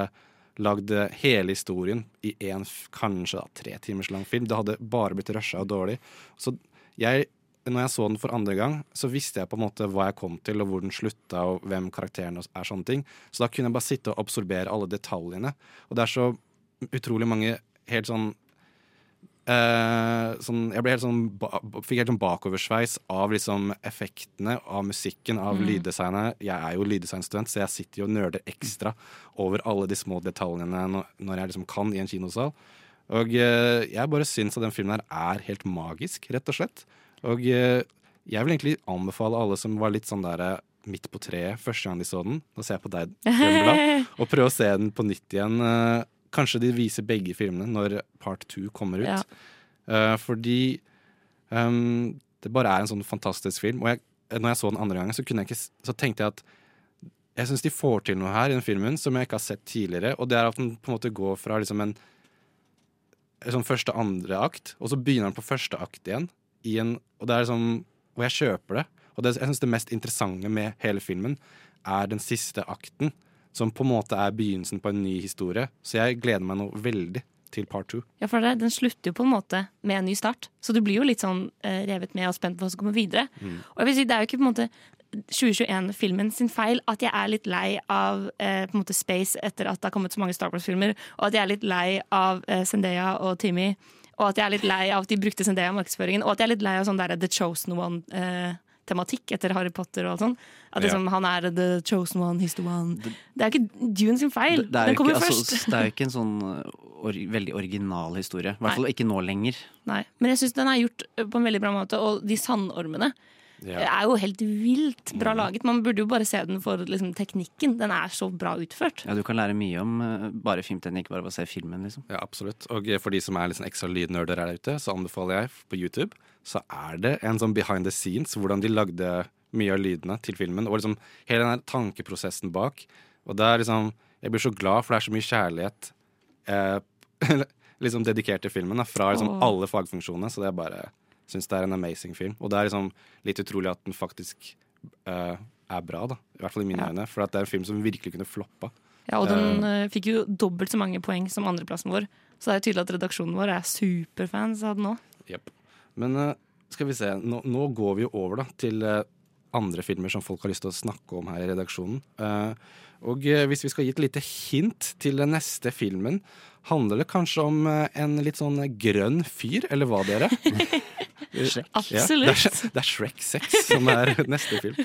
lagd hele historien i en kanskje da, tre timers lang film. Det hadde bare blitt rusha og dårlig. Så jeg, når jeg så den for andre gang, så visste jeg på en måte hva jeg kom til, og hvor den slutta, og hvem karakterene er, sånne ting. Så da kunne jeg bare sitte og absorbere alle detaljene. Og det er så utrolig mange helt sånn Uh, sånn, jeg helt sånn fikk helt sånn bakoversveis av liksom effektene, av musikken, av Mm. lyddesignet. Jeg er jo lyddesignstudent, så jeg sitter jo og nerder ekstra over alle de små detaljene når, når jeg liksom kan i en kinosal. Og uh, jeg bare syns at den filmen her er helt magisk, rett og slett. Og uh, jeg vil egentlig anbefale alle som var litt sånn der midt på treet første gang de så den, nå ser jeg på deg, Embla, (laughs) og prøve å se den på nytt igjen. Kanskje de viser begge filmene når part two kommer ut. Ja. Uh, fordi um, det bare er en sånn fantastisk film. Og jeg, når jeg så den andre gangen, så, kunne jeg ikke, så tenkte jeg at jeg syns de får til noe her i den filmen som jeg ikke har sett tidligere. Og det er at den på en måte går fra liksom en, en sånn første andre akt, og så begynner den på første akt igjen. I en, og det er liksom, og jeg kjøper det. Og det, jeg syns det mest interessante med hele filmen er den siste akten, som på en måte er begynnelsen på en ny historie. Så jeg gleder meg nå veldig til part two. Ja, for det, Den slutter jo på en måte med en ny start, så du blir jo litt sånn eh, revet med og spent på hva som kommer videre. Mm. Og jeg vil si, Det er jo ikke på en måte 2021-filmen sin feil at jeg er litt lei av eh, på en måte Space etter at det har kommet så mange Star Wars-filmer, og at jeg er litt lei av eh, Zendaya og Timmy, og at jeg er litt lei av at de brukte Zendaya i markedsføringen, og at jeg er litt lei av sånn der The Chosen One-tematikk etter Harry Potter og sånn. At liksom, han er the chosen one, he's the one. Det er jo ikke Dune sin feil. Det, det, er Den kommer ikke, jo altså, først. det er jo ikke en sånn uh, or, veldig original historie. I hvert fall ikke nå lenger. Nei, Men jeg syns den er gjort på en veldig bra måte, og de sandormene Ja. er jo helt vilt bra laget. Man burde jo bare se den for liksom, teknikken. Den er så bra utført. Ja, Du kan lære mye om uh, bare filmteknikk bare ved å se filmen. liksom. Ja, absolutt. Og for de som er sånn ekstra lydnerder der ute, så anbefaler jeg på YouTube, så er det en sånn behind the scenes, hvordan de lagde mye av lydene til filmen, og liksom hele den her tankeprosessen bak. Og det er liksom Jeg blir så glad, for det er så mye kjærlighet eh, (laughs) liksom dedikert til filmen, da, fra liksom oh. alle fagfunksjonene, så det er bare Syns det er en amazing film. Og det er liksom litt utrolig at den faktisk uh, er bra, da. I hvert fall i mine øyne. For at det er en film som virkelig kunne floppa. Ja, Og den uh, fikk jo dobbelt så mange poeng som andreplassen vår. Så det er jo tydelig at redaksjonen vår er superfans av den òg. Yep. Men uh, skal vi se, nå, nå går vi jo over da til andre filmer som folk har lyst til å snakke om her i redaksjonen. Eh, og eh, hvis vi skal gi et lite hint til den neste filmen, handler det kanskje om eh, en litt sånn grønn fyr, eller hva, dere? (laughs) Shrek. Ja, det, Absolutt. er, det er Shrek 6 som er (laughs) neste film.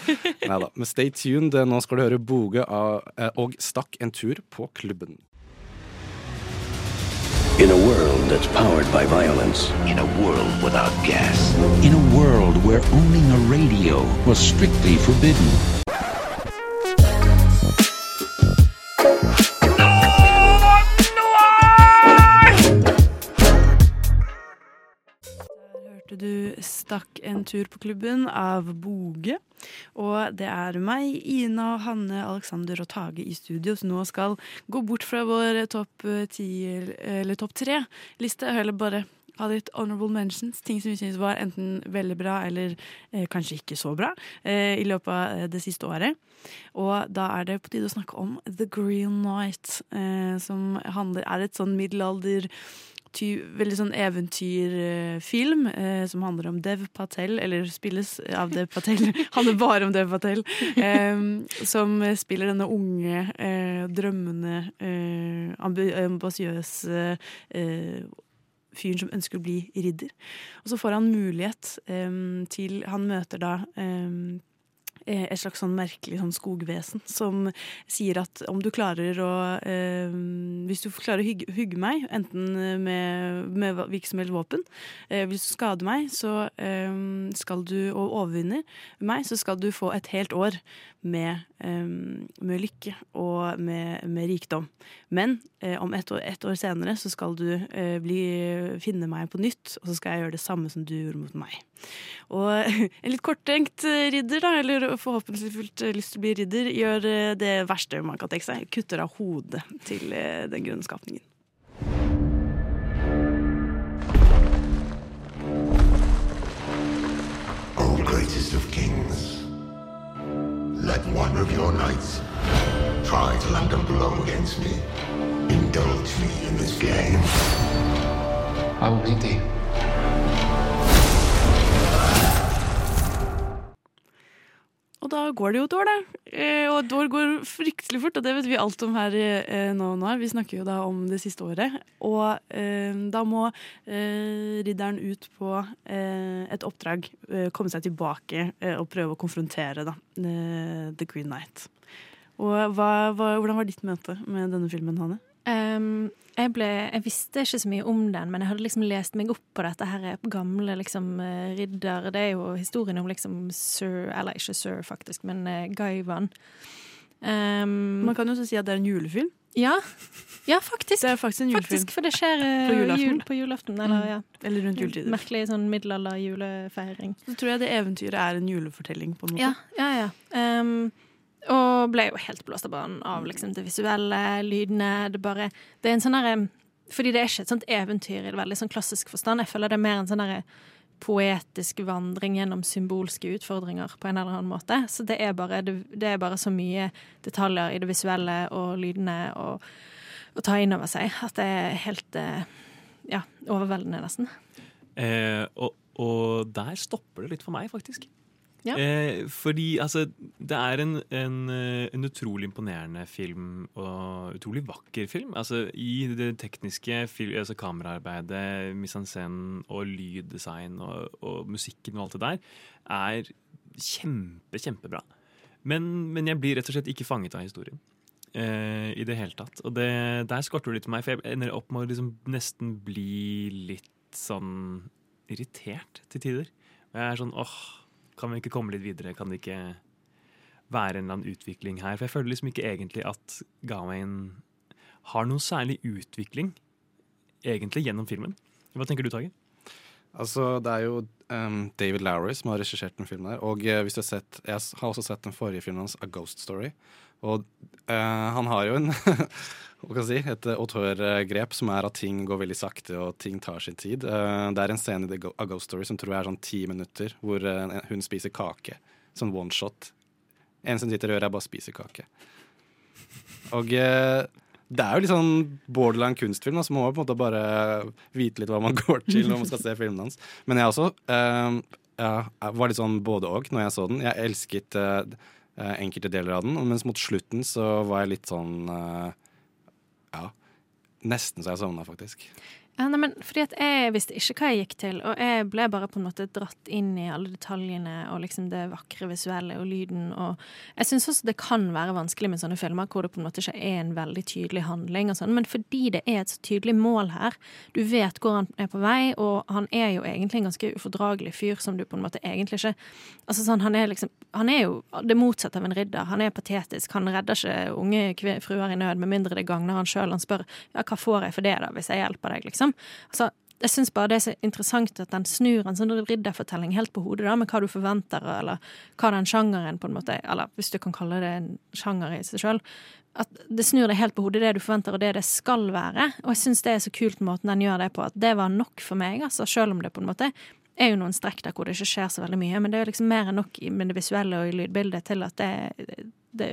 Neida, Men stay tuned, nå skal du høre Boge av, eh, og Stakk en tur på klubben. In a world that's powered by violence. In a world without gas. In a world where owning a radio was strictly forbidden. 'Stakk en tur på klubben' av Boge. Og det er meg, Ina, Hanne, Alexander og Tage i studio som nå skal gå bort fra vår topp topp tre-liste, eller bare ha litt honorable mentions, ting som vi syns var enten veldig bra eller eh, kanskje ikke så bra eh, i løpet av eh, det siste året. Og da er det på tide å snakke om The Green Knight, eh, som handler, er et sånn middelalder ty, veldig sånn eventyrfilm eh, som handler om Dev Patel, eller spilles av Dev Patel. (laughs) handler bare om Dev Patel. Eh, som spiller denne unge, eh, drømmende, eh, ambi- ambisiøse eh, fyren som ønsker å bli ridder. Og så får han mulighet til Han møter da et slags sånn merkelig sånn skogvesen som sier at om du klarer å eh, Hvis du klarer å hygge, hygge meg, enten med, med hvilket som helst våpen eh, Hvis du skader meg så eh, skal du, og overvinner meg, så skal du få et helt år med, eh, med lykke og med, med rikdom. Men eh, om ett år, et år senere så skal du eh, bli, finne meg på nytt, og så skal jeg gjøre det samme som du gjorde mot meg. Og (laughs) en litt korttenkt eh, ridder, da, eller forhåpentligvis lyst til å bli ridder, gjør eh, det verste man kan tenke seg. Kutter av hodet til eh, den grønne skapningen. O greatest of kings, let one of your knights try to land a blow against me. Indulge me in this game. I will beat thee. Og da går det jo et år, da. Eh, Og et år går fryktelig fort, og det vet vi alt om her eh, nå. nå. Vi snakker jo da om det siste året. Og eh, da må eh, ridderen ut på eh, et oppdrag, eh, komme seg tilbake og prøve å konfrontere da, The Green Knight. Og hva, hva, hvordan var ditt møte med denne filmen, Hanne? Ehm, jeg, ble, jeg visste ikke så mye om den, men jeg hadde liksom lest meg opp på dette her gamle liksom, eh, ridder. Det er jo historien om liksom sir Eller ikke sir, faktisk, men uh, Gaivan. Um, Man kan jo også si at det er en julefilm. Ja, ja faktisk. (laughs) Det er faktisk en julefilm. Faktisk, for det skjer uh, julaften. Jul, på julaften. Eller, Mm. ja. Eller rundt juletider. Merkelig sånn middelalder-julefeiring. Så tror jeg det eventyret er en julefortelling, på en måte. Ja, ja, ja. Ehm, og ble jo helt blåst av banen av liksom, det visuelle, lydene. Det bare Det er en sånn derre Fordi det er ikke et sånt eventyr i det veldig sånn klassisk forstand. Jeg føler det er mer en sånn derre poetisk vandring gjennom symbolske utfordringer på en eller annen måte. Så det er bare, det, det er bare så mye detaljer i det visuelle og lydene å, å ta inn over seg at det er helt eh, ja, overveldende, nesten. Eh, og, og der stopper det litt for meg, faktisk. Ja. Eh, fordi altså, det er en, en, eh, en utrolig imponerende film, og utrolig vakker film. Altså, I det tekniske, altså kameraarbeidet, mise en scene og lyddesign og, og musikken og alt det der, er kjempe, kjempebra. Men, men jeg blir rett og slett ikke fanget av historien. Eh, I det hele tatt. Og det, der skorter det litt på meg, for jeg ender opp med å liksom nesten bli litt sånn irritert til tider. Og jeg er sånn åh, kan vi ikke komme litt videre? Kan det ikke være en eller annen utvikling her? For jeg føler liksom ikke egentlig at Gawain har noen særlig utvikling egentlig gjennom filmen. Hva tenker du, Tage? Altså, det er jo um, David Lowery som har regissert den filmen her. Og uh, hvis du har sett Jeg har også sett den forrige filmen hans, A Ghost Story. Og eh, han har jo en (laughs) hva kan jeg si, et autørgrep som er at ting går veldig sakte og ting tar sin tid. Eh, det er en scene i The Ghost Story som tror jeg er sånn ti minutter, hvor eh, hun spiser kake. Sånn one shot. En som sitter og gjør, er bare å spise kake. Og eh, det er jo litt sånn borderline kunstfilm, så må man på en måte bare vite litt hva man (laughs) går til når man skal se filmene hans. Men jeg også eh, jeg var litt sånn både og når jeg så den. Jeg elsket eh, enkelte deler av den, mens mot slutten så var jeg litt sånn eh, Ja, nesten så jeg sovna, faktisk. Nei, men fordi at Jeg visste ikke hva jeg gikk til, og jeg ble bare på en måte dratt inn i alle detaljene og liksom det vakre visuelle og lyden. og Jeg syns også det kan være vanskelig med sånne filmer hvor det på en måte ikke er en veldig tydelig handling, og sånn, men fordi det er et så tydelig mål her, du vet hvor han er på vei, og han er jo egentlig en ganske ufordragelig fyr som du på en måte egentlig ikke Altså sånn, Han er liksom, han er jo det motsatte av en ridder. Han er patetisk. Han redder ikke unge fruer i nød, med mindre det gagner han sjøl. Han spør ja, hva får jeg for det, da, hvis jeg hjelper deg, liksom. Altså, jeg syns bare det er så interessant at den snur en sånn ridderfortelling helt på hodet, da, med hva du forventer, eller hva den sjangeren på en måte Eller hvis du kan kalle det en sjanger i seg sjøl. At det snur det helt på hodet, det du forventer, og det det skal være. Og jeg syns det er så kult måten den gjør det på, at det var nok for meg, altså, sjøl om det på en måte er jo noen strekk der hvor det ikke skjer så veldig mye, men det er jo liksom mer enn nok med det visuelle og i lydbildet til at det, det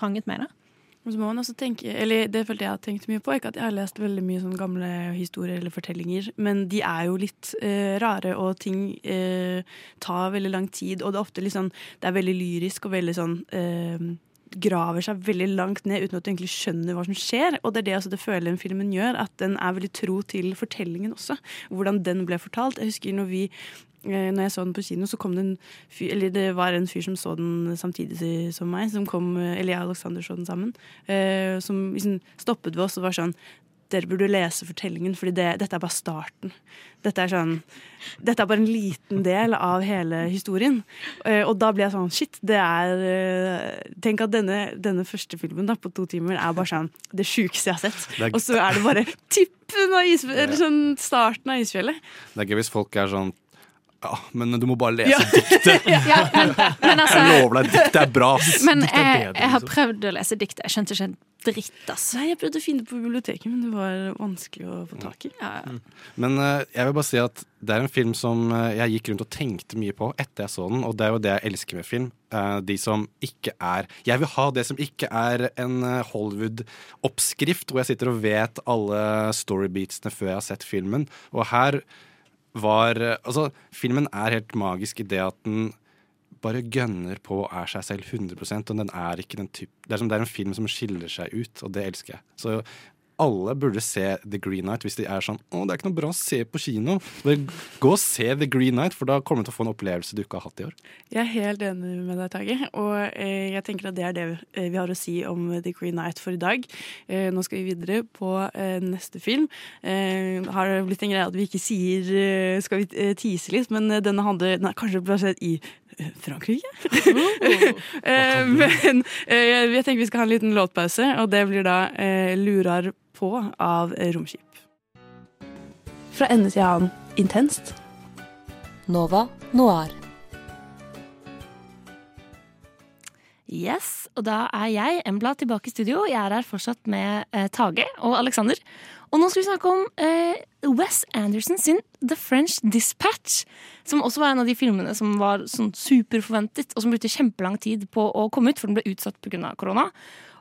fanget meg, da. Og så må man også tenke, eller Det følte jeg har tenkt mye på. Ikke at jeg har lest veldig mye sånn gamle historier eller fortellinger, men de er jo litt eh, rare, og ting eh, tar veldig lang tid. Og det er ofte litt sånn Det er veldig lyrisk og veldig sånn eh, Graver seg veldig langt ned uten at du egentlig skjønner hva som skjer. Og det er det altså, det føler den filmen gjør, at den er veldig tro til fortellingen også. Hvordan den ble fortalt. Jeg husker når vi når jeg så den på kino, så kom det en fyr Eller det var en fyr som så den samtidig som meg, som kom, eh, eller jeg og Alexander så den sammen, eh, som liksom stoppet ved oss og var sånn dere burde lese fortellingen, fordi det, dette er bare starten. Dette er sånn Dette er bare en liten del av hele historien. Eh, og da ble jeg sånn Shit, det er eh, Tenk at denne, denne første filmen da, på to timer er bare sånn det sjukeste jeg har sett. Og så er det bare tippen av isfjellet, eller sånn starten av isfjellet. Det er gøy hvis folk er sånn ja, men du må bare lese Ja. (laughs) diktet. Ja, men, men altså, jeg lover deg, diktet er bra. Men er jeg, bedre, jeg har liksom. prøvd å lese diktet. Jeg skjønte ikke en dritt, ass. Nei, jeg prøvde å finne det på biblioteket, men det var vanskelig å få tak i. Men uh, jeg vil bare si at det er en film som eh, jeg gikk rundt og tenkte mye på etter jeg så den, og det er jo det jeg elsker med film. Eh, de som ikke er Jeg vil ha det som ikke er en Hollywood-oppskrift, hvor jeg sitter og vet alle storybeatsene før jeg har sett filmen. Og her var eh, Altså, filmen er helt magisk i det at den bare gønner på og er seg selv 100% og den er ikke den typ, det, er som, det er en film som skiller seg ut, og det elsker jeg. Så alle burde se The Green Night hvis de er sånn 'Å, det er ikke noe bra å se på kino'. Bare gå og se The Green Night, for da kommer du til å få en opplevelse du ikke har hatt i år. Jeg er helt enig med deg, Tage. Og eh, jeg tenker at det er det eh, vi har å si om The Green Night for i dag. Eh, nå skal vi videre på eh, neste film. Eh, har det blitt en greie at vi ikke sier eh, Skal vi tise litt? Men eh, denne handler nei, kanskje plassert i eh, Frankrike? (laughs) Oh. men eh, jeg tenker vi skal ha en liten låtpause, og det blir da eh, 'Lurar på' av eh, Romskip. Fra ende til annen intenst. Nova Noir. Yes, og da er jeg, Embla, tilbake i studio. Jeg er her fortsatt med eh, Tage og Alexander. Og nå skal vi snakke om eh, Wes Anderson sin The French Dispatch. Som også var en av de filmene som var sånn superforventet, og som brukte kjempelang tid på å komme ut, for den ble utsatt pga. korona.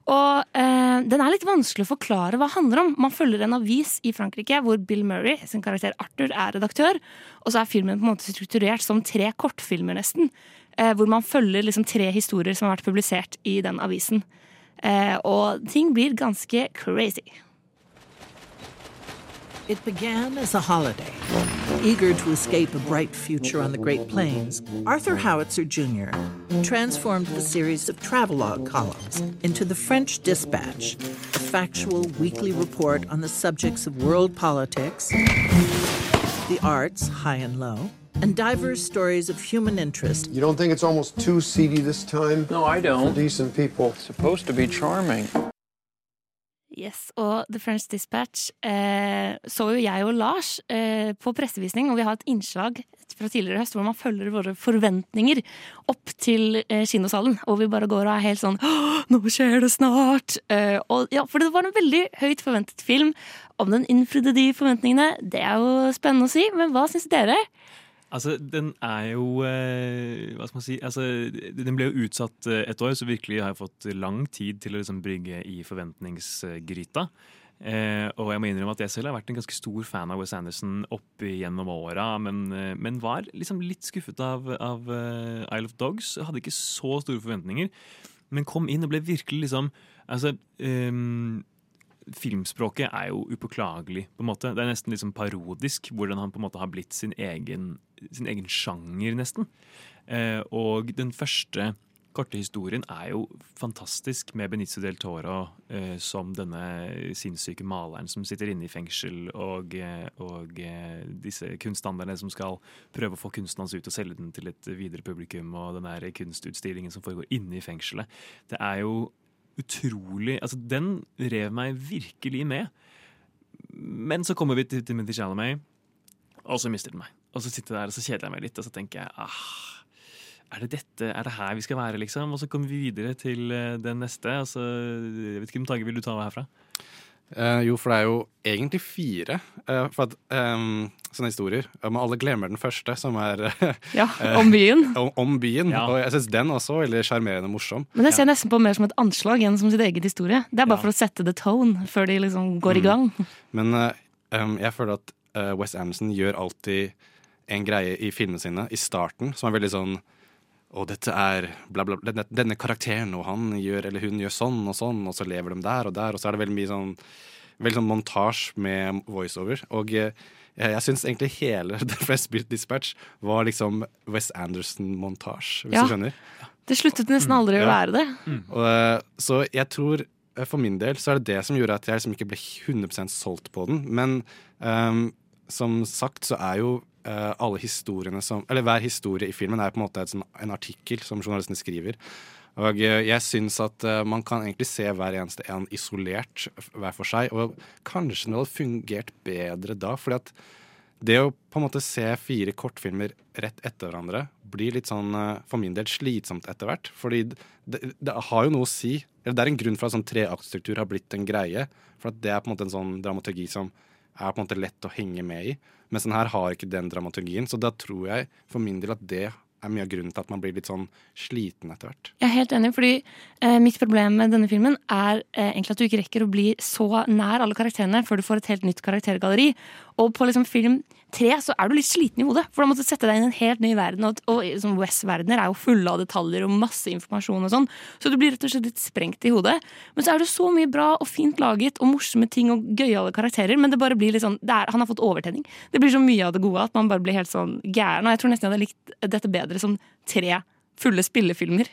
Og eh, den er litt vanskelig å forklare hva det handler om. Man følger en avis i Frankrike hvor Bill Murray, sin karakter Arthur, er redaktør. Og så er filmen på en måte strukturert som tre kortfilmer, nesten. Eh, hvor man følger liksom tre historier som har vært publisert i den avisen. Eh, og ting blir ganske crazy. It began as a holiday. Eager to escape a bright future on the Great Plains, Arthur Howitzer Jr. transformed the series of travelogue columns into the French Dispatch, a factual weekly report on the subjects of world politics, the arts, high and low, and diverse stories of human interest. You don't think it's almost too seedy this time? No, I don't. For decent people. It's supposed to be charming. Yes, og The French Dispatch eh, så jo jeg og Lars eh, på pressevisning, og vi har et innslag fra tidligere høst hvor man følger våre forventninger opp til eh, kinosalen. Og vi bare går og er helt sånn Nå skjer det snart! Eh, og ja, For det var en veldig høyt forventet film. Om den innfridde de forventningene, det er jo spennende å si. Men hva syns dere? Altså, den er jo eh, Hva skal man si altså, Den ble jo utsatt eh, et år, så virkelig har jeg fått lang tid til å liksom brygge i forventningsgryta. Eh, og jeg må innrømme at jeg selv har vært en ganske stor fan av Wes Anderson opp gjennom åra, men, eh, men var liksom litt skuffet av, av Isle of Dogs. Hadde ikke så store forventninger, men kom inn og ble virkelig liksom Altså ehm, Filmspråket er jo upåklagelig, på en måte. Det er nesten liksom parodisk hvordan han på en måte har blitt sin egen, sin egen sjanger, nesten. Eh, og den første korte historien er jo fantastisk med Benicio del Toro eh, som denne sinnssyke maleren som sitter inne i fengsel, og, eh, og eh, disse kunststandardene som skal prøve å få kunsten hans ut og selge den til et videre publikum, og den kunstutstillingen som foregår inne i fengselet. Det er jo utrolig Altså, den rev meg virkelig med. Men så kommer vi til Timothy Chalamet, og så mister den meg. Og så sitter jeg der og så kjeder jeg meg litt, og så tenker jeg ah, er det dette, er det her vi skal være, liksom? Og så kommer vi videre til eh, den neste. Altså, jeg vet ikke Tage vil du ta herfra? Eh, jo, for det er jo egentlig fire uh, for at, um, sånne historier. Men alle glemmer den første, som er Ja, om byen. (laughs) om, om byen. Ja. Og jeg syns den også er veldig sjarmerende morsom. Men det ser jeg nesten på mer som et anslag enn som sitt eget historie. Det er bare for å sette the tone før de liksom går i gang. (laughs) Men em, jeg føler at uh, Wes Anderson gjør alltid en greie i filmene sine i starten som er veldig sånn og dette er bla, bla, denne, denne karakteren, og han gjør, eller hun gjør sånn og sånn, og så lever de der og der, og så er det veldig mye sånn Veldig sånn montasje med voiceover. Og eh, jeg, syns egentlig hele (laughs) The Fresh Built Dispatch var liksom Wes Anderson-montasje, hvis Ja. du skjønner. Det sluttet nesten aldri å være det. Og, eh, så jeg tror eh, for min del så er det det som gjorde at jeg liksom ikke ble 100% solgt på den. Men um, som sagt så er jo eh, alle historiene som Eller hver historie i filmen er på en måte et en artikkel som journalistene skriver. Og eh, jeg syns at eh, man kan egentlig se hver eneste en isolert hver for seg. Og kanskje det hadde fungert bedre da. fordi at det å på en måte se fire kortfilmer rett etter hverandre blir litt sånn, for min del, slitsomt etter hvert. Fordi det, det har jo noe å si. Eller det er en grunn for at sånn treaktstruktur har blitt en greie. For det er på en måte en sånn dramaturgi som er på en måte lett å henge med i. Mens den her har ikke den dramaturgien. Så da tror jeg for min del at det er mye av grunnen til at man blir litt sånn sliten etter hvert. Jeg er helt enig, fordi eh, mitt problem med denne filmen er eh, egentlig at du ikke rekker å bli så nær alle karakterene før du får et helt nytt karaktergalleri. Og på liksom film tre så er du litt sliten i hodet, for da måtte du sette deg inn i en helt ny verden. Og, og som West-verdener er jo fulle av detaljer og masse informasjon og sånn, så du blir rett og slett litt sprengt i hodet. Men så er det så mye bra og fint laget og morsomme ting og gøyale karakterer, men det bare blir litt sånn det er, Han har fått overtenning. Det blir så mye av det gode at man bare blir helt sånn gæren. Og jeg tror nesten jeg hadde likt dette bedre som tre fulle spillefilmer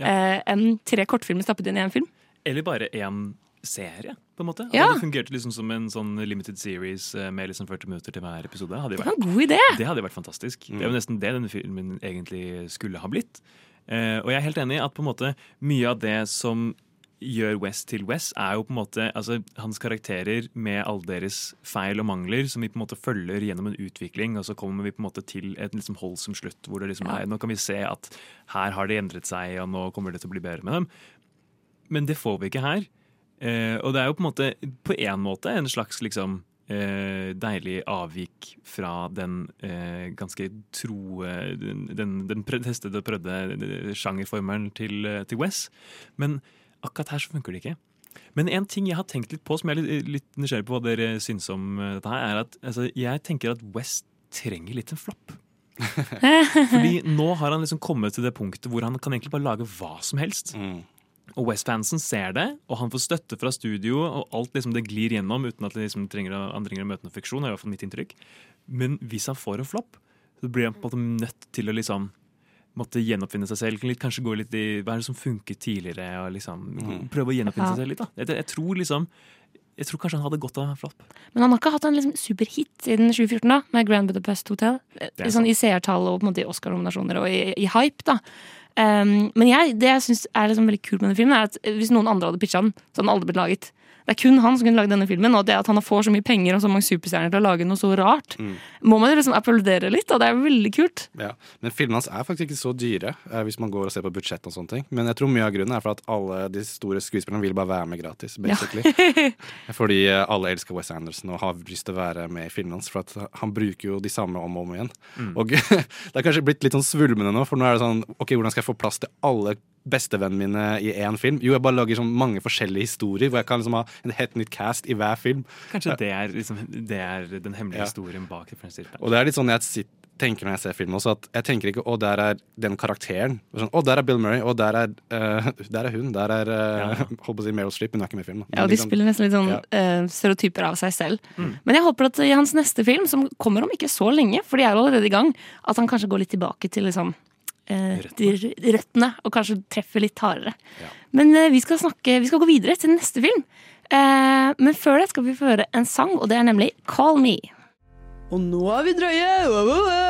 eh, enn tre kortfilmer stappet inn i én film. Eller bare én serie, på en måte. Ja. Det fungerte liksom som en sånn limited series eh, med liksom 40 minutter til hver episode. Hadde jo Det var en god idé! Det hadde vært fantastisk. Det er jo nesten det denne filmen egentlig skulle ha blitt. Eh, og jeg er helt enig i at på en måte mye av det som gjør West til West, er jo på en måte altså, hans karakterer med alle deres feil og mangler, som vi på en måte følger gjennom en utvikling, og så kommer vi på en måte til et liksom holdsom slutt, hvor det liksom er, nå kan vi se at her har det endret seg, og nå kommer det til å bli bedre med dem. Men det får vi ikke her. Eh, og det er jo på en måte på en måte en slags liksom eh, deilig avvik fra den eh, ganske tro eh, Den, den, den testede og prøvde eh, sjangerformelen til, eh, til Wes. Men akkurat her så funker det ikke. Men en ting jeg har tenkt litt på, som jeg er litt, litt nysgjerrig på hva dere syns om eh, dette her, er at altså, jeg tenker at West trenger litt en flopp. (laughs) Fordi nå har han liksom kommet til det punktet hvor han kan egentlig bare lage hva som helst. Og West-fansen ser det, og han får støtte fra studio, og alt liksom det glir gjennom uten at det liksom trenger, å- han trenger å møte noen friksjon. Er i hvert fall mitt inntrykk. Men hvis han får en flopp, så blir han på en måte nødt til å liksom måtte gjenoppfinne seg selv. Litt, kanskje gå litt i hva er det som funket tidligere, og liksom Mm. prøve å gjenoppfinne Ja. seg selv litt. da. Jeg, jeg tror liksom jeg tror kanskje han hadde godt av en flopp. Men han har ikke hatt en liksom superhit siden 2014, da, med Grand Budapest Hotel. sånn I seertall og på en måte i Oscar-nominasjoner og i, i hype, da. Um, men jeg, det jeg syns er liksom veldig kult med den filmen, er at hvis noen andre hadde pitcha den, så hadde den aldri blitt laget. Det er kun han som kunne lage denne filmen, og det at han får så mye penger og så mange superstjerner til å lage noe så rart, må man jo liksom applaudere litt, og det er veldig kult. Ja, Men filmene hans er faktisk ikke så dyre, eh, hvis man går og ser på budsjett og sånne ting. Men jeg tror mye av grunnen er for at alle de store skuespillerne vil bare være med gratis, basically. (laughs) Fordi eh, alle elsker Wes Anderson og har lyst til å være med i filmene hans, for at han bruker jo de samme om og om igjen. Mm. Og (laughs) det har kanskje blitt litt sånn svulmende nå, for nå er det sånn OK, hvordan skal jeg få plass til alle bestevennene mine i én film. Jo, jeg bare lager sånn mange forskjellige historier hvor jeg kan liksom ha en helt nytt cast i hver film. Kanskje det er, liksom, det er den hemmelige Ja. historien bak det fremstilte. Og det er litt sånn jeg sitter, tenker når jeg ser film også, at jeg tenker ikke 'å, der er den karakteren'. Og Sånn, 'Å, der er Bill Murray', og der er, uh, (laughs) der er hun. Der er uh, (laughs) holdt på å si Meryl Streep, hun er ikke med i filmen. Ja, og de liksom- spiller nesten litt sånn Ja. uh, stereotyper av seg selv. Mm. Men jeg håper at i hans neste film, som kommer om ikke så lenge, for de er allerede i gang, at han kanskje går litt tilbake til liksom eh, røttene, og kanskje treffer litt hardere. Men eh, vi skal snakke, vi skal gå videre til neste film. Eh, men før det skal vi få høre en sang, og det er nemlig Call Me. Og nå er vi drøye!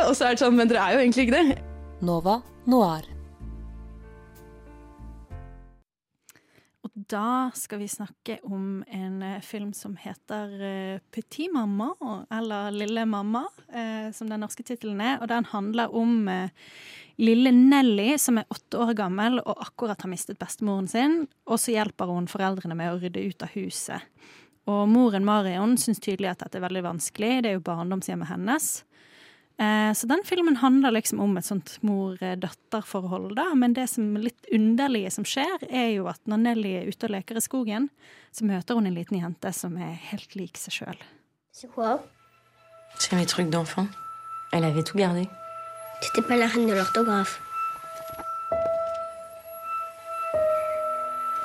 Og så er det sånn, men dere er jo egentlig ikke det. Nova Noir. Og da skal vi snakke om en eh, film som heter Petit Mamma, eller Lille mamma, eh, som den norske tittelen er. Og den handler om lille Nelly, som er åtte år gammel og akkurat har mistet bestemoren sin. Og så hjelper hun foreldrene med å rydde ut av huset. Og moren Marion syns tydelig at dette er veldig vanskelig, det er jo barndomshjemmet hennes. Eh, Så den filmen handler liksom om et sånt mor-datter-forhold, da. Men det som litt underlige som skjer, er jo at når Nelly er ute og leker i skogen, så møter hun en liten jente som er helt lik seg sjøl. C'est quoi C'est mes trucs d'enfant. Elle avait tout gardé. T'étais pas la reine de l'orthographe.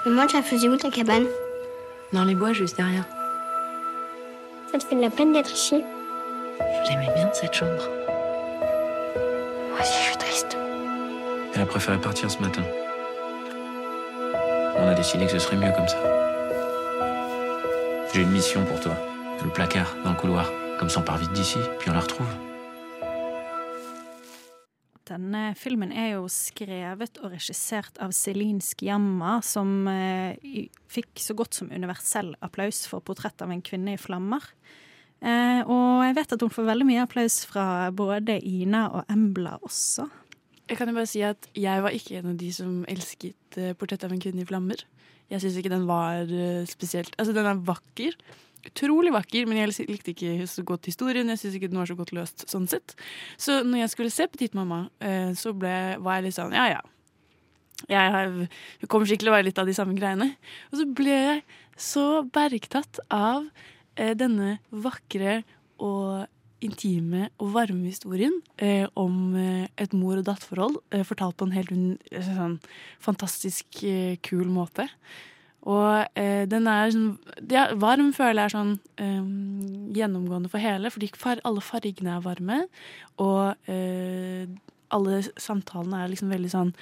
Maman, tu la faisais où ta cabane? Dans les bois, juste derrière. Ça te fait de la peine d'être ici? Je l'aimais bien, cette chambre. Moi aussi, je suis triste. Elle a préféré partir ce matin. On a décidé que ce serait mieux comme ça. J'ai une mission pour toi. Le placard, dans le couloir. Comme ça, on part vite d'ici, puis on la retrouve. Denne filmen er jo skrevet og regissert av Celine Sciamma, som eh, fikk så godt som universell applaus for 'Portrett av en kvinne i flammer'. Eh, og jeg vet at hun får veldig mye applaus fra både Ina og Embla også. Jeg kan jo bare si at jeg var ikke en av de som elsket eh, 'Portrett av en kvinne i flammer'. Jeg syns ikke den var eh, spesielt Altså, den er vakker. Utrolig vakker, men jeg likte ikke så godt historien. Jeg syns ikke den var så godt løst sånn sett. Så når jeg skulle se Petit Mamma, eh, så ble, var jeg litt sånn ja ja. Jeg har, hun kommer sikkert til å være litt av de samme greiene. Og så ble jeg så bergtatt av eh, denne vakre og intime og varme historien eh, om eh, et mor- og datterforhold, eh, fortalt på en helt sånn fantastisk eh, kul måte. Og eh, den er sånn ja, Varm føler jeg er sånn eh, gjennomgående for hele, fordi far, alle fargene er varme, og eh, alle samtalene er liksom veldig sånn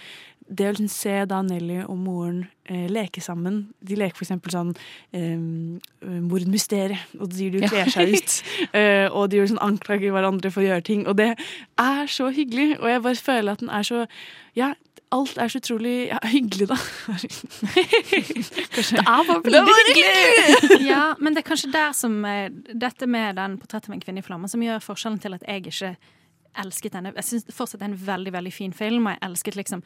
det å liksom se da Nelly og moren eh, leke sammen De leker for eksempel sånn eh, mordmysteriet, og de de du kler seg ut. (laughs) eh, og de gjør sånn anklager hverandre for å gjøre ting. Og det er så hyggelig, og jeg bare føler at den er så Ja, alt er så utrolig ja, hyggelig, da. Det er bare Det hyggelig! ja, men det er kanskje der som eh, dette med den 'Portrettet av en kvinne i flammer' som gjør forskjellen til at jeg ikke elsket denne. Jeg syns fortsatt det er en veldig veldig fin film, og jeg elsket liksom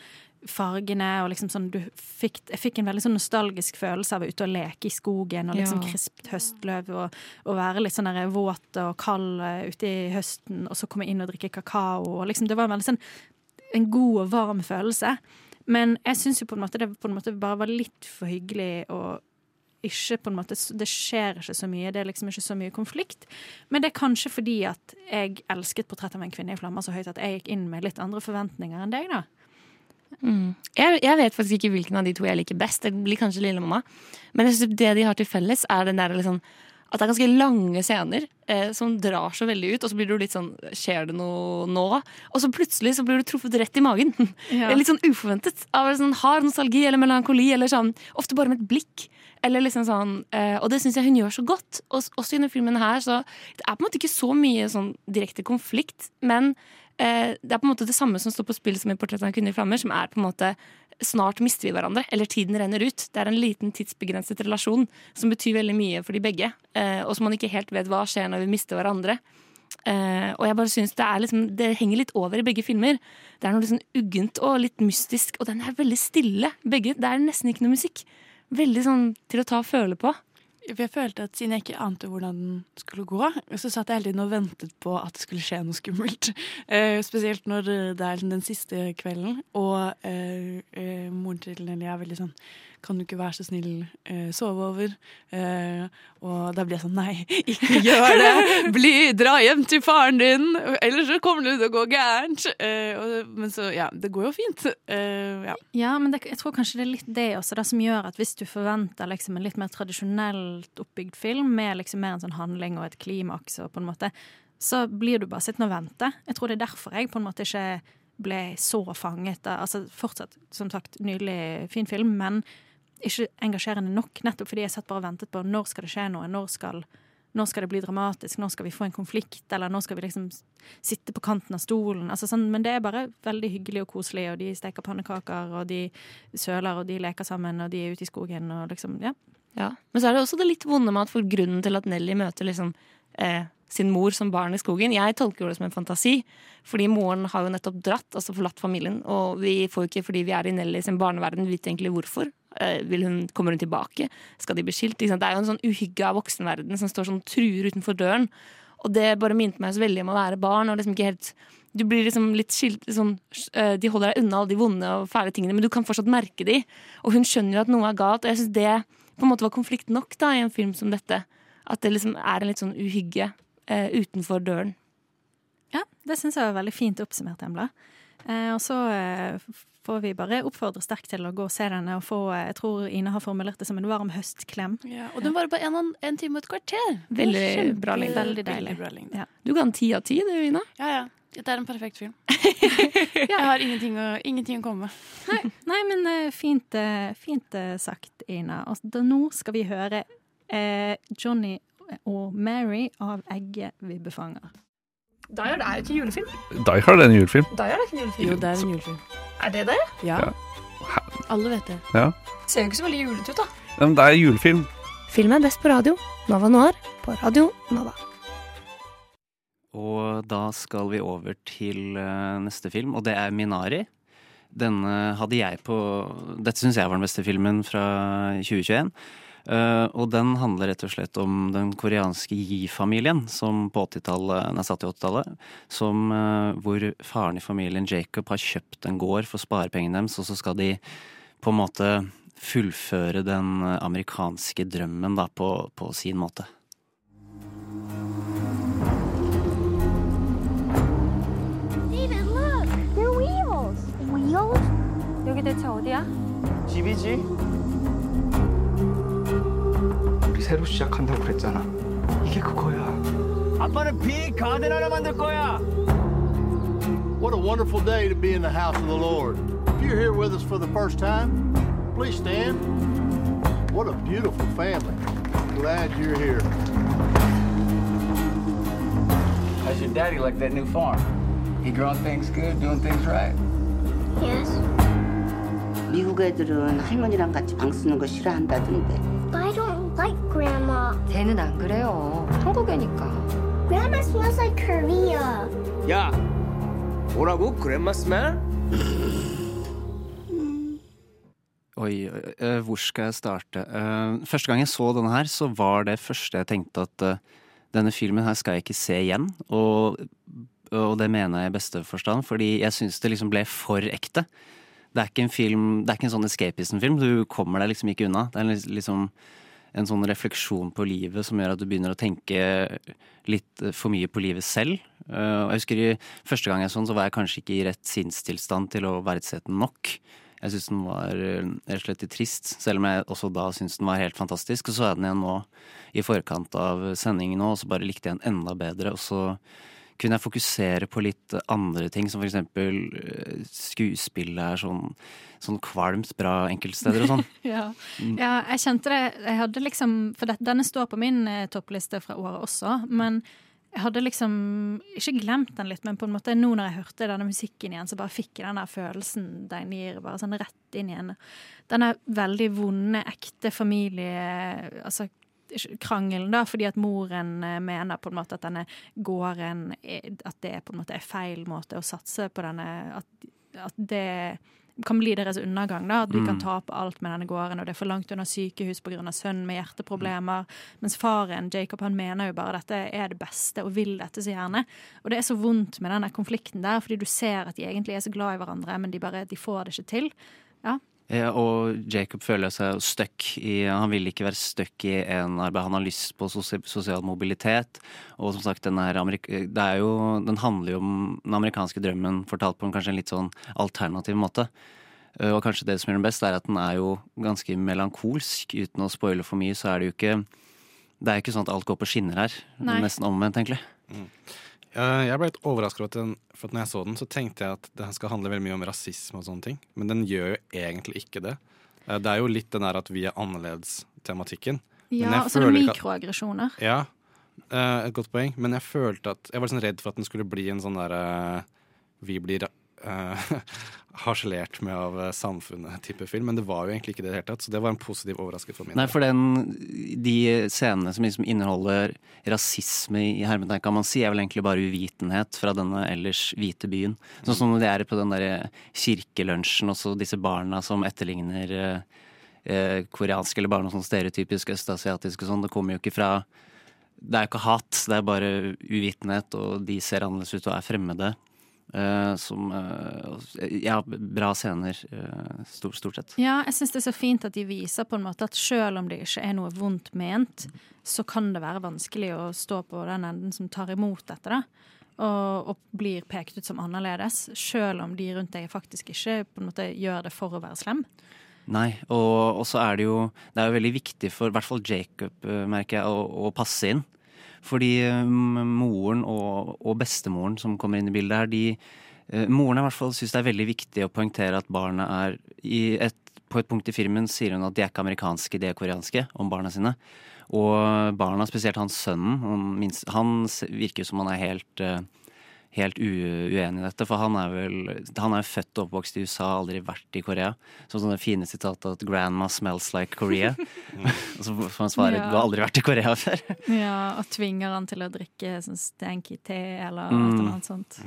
fargene. og liksom sånn, du fikk, Jeg fikk en veldig sånn nostalgisk følelse av å ute og leke i skogen og liksom Ja. krispt høstløv og, og være litt sånn der våt og kald eh, ute i høsten, og så komme inn og drikke kakao. og liksom Det var en veldig sånn en god og varm følelse. Men jeg syns jo på en måte det på en måte bare var litt for hyggelig og ikke på en måte Det skjer ikke så mye. Det er liksom ikke så mye konflikt. Men det er kanskje fordi at jeg elsket 'Portrett av en kvinne i flammer' så høyt at jeg gikk inn med litt andre forventninger enn deg, da. Mm. Jeg, jeg vet faktisk ikke hvilken av de to jeg liker best. Det blir kanskje Lillemamma. Men jeg synes det de har til felles, er den der liksom at det er ganske lange scener eh, som drar så veldig ut, og så blir du litt sånn Skjer det noe nå? Og så plutselig så blir du truffet rett i magen. (laughs) Ja. litt sånn uforventet. Av sånn hard nostalgi eller melankoli, eller sånn ofte bare med et blikk. Eller liksom sånn, eh, og det syns jeg hun gjør så godt. Og, også i denne filmen her, så Det er på en måte ikke så mye sånn direkte konflikt, men eh, det er på en måte det samme som står på spill som i 'Portrett av en kvinne i flammer', som er på en måte Snart mister vi hverandre, eller tiden renner ut. Det er en liten tidsbegrenset relasjon som betyr veldig mye for de begge, eh, og som man ikke helt vet hva skjer når vi mister hverandre. Eh, og jeg bare synes det, liksom, det henger litt over i begge filmer. Det er noe liksom uggent og litt mystisk, og den er veldig stille. Begge, Det er nesten ikke noe musikk. Veldig sånn til å ta og føle på. Jeg følte at Siden jeg ikke ante hvordan den skulle gå, så satt jeg hele tiden og ventet på at det skulle skje noe skummelt. (laughs) Eh, spesielt når det er liksom den siste kvelden, og eh, eh, moren til Nelly er veldig sånn Kan du ikke være så snill eh, sove over? Eh, og da blir jeg sånn Nei, (laughs) ikke (laughs) gjør det! Bli, Dra hjem til faren din! Ellers så kommer det til å gå gærent. Eh, og, men så, ja, det går jo fint. Eh, ja. Ja, men det, jeg tror kanskje det er litt det også, det som gjør at hvis du forventer liksom en litt mer tradisjonelt oppbygd film, med liksom mer en sånn handling og et klimaks, og på en måte, så blir du bare sittende og vente. Jeg tror det er derfor jeg på en måte ikke ble så fanget av altså Fortsatt, som sagt, nydelig fin film, men ikke engasjerende nok. Nettopp fordi jeg satt bare og ventet på når skal det skje noe, når skal, når skal det bli dramatisk, når skal vi få en konflikt, eller når skal vi liksom sitte på kanten av stolen. Altså sånn, men det er bare veldig hyggelig og koselig, og de steker pannekaker, og de søler, og de leker sammen, og de er ute i skogen, og liksom, ja. Ja. Men så er det også det litt vonde med at for grunnen til at Nelly møter liksom, eh, sin mor som barn i skogen Jeg tolker det som en fantasi, fordi moren har jo nettopp dratt, altså forlatt familien. Og vi får jo ikke, fordi vi er i Nelly sin barneverden, vite egentlig hvorfor. Eh, hun, kommer hun tilbake? Skal de bli skilt? Det er jo en sånn uhygge av voksenverden som står sånn truer utenfor døren. Og det bare minte meg så veldig om å være barn. og liksom ikke helt du blir liksom litt skilt eh, De holder deg unna alle de vonde og fæle tingene, men du kan fortsatt merke de. Og hun skjønner jo at noe er galt, og jeg syns det på en måte var konflikt nok da i en film som dette. At det liksom er en litt sånn uhygge eh, utenfor døren. Ja, det syns jeg var veldig fint oppsummert, Embla. Eh, og så eh, får vi bare oppfordre sterkt til å gå og se denne og få eh, Jeg tror Ine har formulert det som en varm høstklem. Ja, og den var bare en, en time og et kvarter. Veldig kjempe- bra lengde. Veldig deilig. Veldig bra lengde. Ja. Du ga en ti av ti, du, Ina. Ja, ja. Det er en perfekt film. (laughs) Jeg har ingenting å, ingenting å komme med. Nei, men eh, fint, fint sagt, Ina. Og nå skal vi høre eh, Johnny og Mary av Egget vi befanger. Die Hard er jo ikke julefilm. Die Hard er en julefilm. Die Hard er ikke en julefilm. Jo, det er en julefilm. Er det det? Ja. Alle vet det. Ja. Ser jo ikke så veldig julete ut, da. Ja, Men det er julefilm. Film er best på radio. Nova Noir på Radio Nova. Og da skal vi over til eh, neste film, og det er Minari. Denne hadde jeg på Dette syns jeg var den beste filmen fra 2021. Eh, og den handler rett og slett om den koreanske Yi-familien som på 80-tallet, nei, satt i 80-tallet. Som eh, hvor faren i familien Jacob har kjøpt en gård for sparepengene deres, og så skal de på en måte fullføre den eh, amerikanske drømmen da på, på sin måte. David, look! They're wheels! Wheels? 여기 대체 어디야? 집이지. 새로 시작한다고 그랬잖아. 이게 그거야. 아빠는 빅 가든 하나 만들 거야. What a wonderful day to be in the house of the Lord. If you're here with us for the first time, please stand. What a beautiful family. Glad you're here. How's your daddy like that new farm? He growing things good, doing things right? Yes. 미국 애들은 할머니랑 같이 방 쓰는 거 싫어한다던데. But I don't like Grandma. 쟤는 안 그래요. 한국애니까. Grandma smells like Korea. 야, 뭐라고? 그랜마 스멜? Oi, oi, eh, hvor skal jeg starte? Eh, første gang jeg så denne her, så var det første jeg tenkte at eh, denne filmen her skal jeg ikke se igjen. Og, og det mener jeg i beste forstand, fordi jeg syns det liksom ble for ekte. Det er ikke en film, det er ikke en sånn escapism-film. Du kommer deg liksom ikke unna. Det er liksom en sånn refleksjon på livet som gjør at du begynner å tenke litt for mye på livet selv. Eh, jeg husker i, Første gang jeg sånn, så var jeg kanskje ikke i rett sinnstilstand til å verdsette den nok. Jeg syns den var eh, rett og slett trist, selv om jeg også da syntes den var helt fantastisk. Og så er den igjen nå i forkant av sendingen nå, og så bare likte jeg den enda bedre. Og så kunne jeg fokusere på litt andre ting, som eksempel eh, skuespillet er sånn, sånn kvalmt bra enkeltsteder og sånn. (laughs) Ja. ja, jeg kjente det. Jeg hadde liksom For det, denne står på min eh, toppliste fra året også, men jeg hadde liksom ikke glemt den litt, men på en måte nå når jeg hørte denne musikken igjen, så bare fikk jeg den der følelsen den gir, bare sånn rett inn igjen. Denne veldig vonde, ekte familie... Altså krangelen, da, fordi at moren eh, mener på en måte at denne gården At det på en måte er feil måte å satse på denne At, at det kan bli deres undergang. da, At kan Mm. tape alt med denne gården, og det er for langt unna sykehus pga. sønnen med hjerteproblemer. Mens faren, Jacob, han mener jo bare dette er det beste og vil dette så gjerne. Og det er så vondt med den konflikten der, fordi du ser at de egentlig er så glad i hverandre, men de bare de får det ikke til. Ja, og Jacob føler seg stuck i Han vil ikke være stuck i en arbeid. Han har lyst på sosial mobilitet. Og som sagt, den, er det er jo, den handler jo om den amerikanske drømmen fortalt på en kanskje en litt sånn alternativ måte. Eh, Og kanskje det som gjør den best, er at den er jo ganske melankolsk. Uten å spoile for mye, så er det jo ikke Det er jo ikke sånn at alt går på skinner her. Nei. Nesten omvendt, egentlig. Eh, Jeg ble litt overrasket over for når jeg så den, så tenkte jeg at den skal handle veldig mye om rasisme og sånne ting. Men den gjør jo egentlig ikke det. Eh, Det er jo litt den der at vi er annerledes-tematikken. Ja og så er det at- mikroaggresjoner. Ja, eh, et godt poeng. Men jeg følte at Jeg var sånn redd for at den skulle bli en sånn derre Vi blir (laughs) uh, harselert med av eh, samfunnet-type film. Men det var jo egentlig ikke det i det hele tatt, så det var en positiv overraskelse for min Nei, for den, de scenene som liksom inneholder rasisme i hermetegn, kan man si, er vel egentlig bare uvitenhet fra denne ellers hvite byen. Sånn som det er på den der kirkelunsjen, også disse barna som etterligner eh, eh, koreanske eller bare noe sånn stereotypisk østasiatisk og sånn. Det kommer jo ikke fra Det er jo ikke hat, det er bare uvitenhet, og de ser annerledes ut og er fremmede. Eh, som uh, Ja, bra scener, uh, stort, stort sett. Ja, jeg syns det er så fint at de viser på en måte at selv om det ikke er noe vondt ment, så kan det være vanskelig å stå på den enden som tar imot dette, da. Og, og blir pekt ut som annerledes, selv om de rundt deg faktisk ikke på en måte gjør det for å være slem. Nei, og, og så er det jo Det er jo veldig viktig for i hvert fall Jacob, eh, merker jeg, å, å passe inn. Fordi eh, moren og, og bestemoren som kommer inn i bildet her, de eh, Moren i hvert fall syns det er veldig viktig å poengtere at barna er et, På et punkt i filmen sier hun at de er ikke amerikanske, de er koreanske, om barna sine. Og barna, spesielt hans sønnen, han, minst, han virker som han er helt eh, helt u uenig i dette, for han er vel Han er født og oppvokst i USA, aldri vært i Korea. Så sånne fine sitatet at 'grandma smells like Korea'. (laughs) og så får han svare Ja. 'du har aldri vært i Korea før'. Ja, Og tvinger han til å drikke sånn stanky te eller Mm. noe sånt.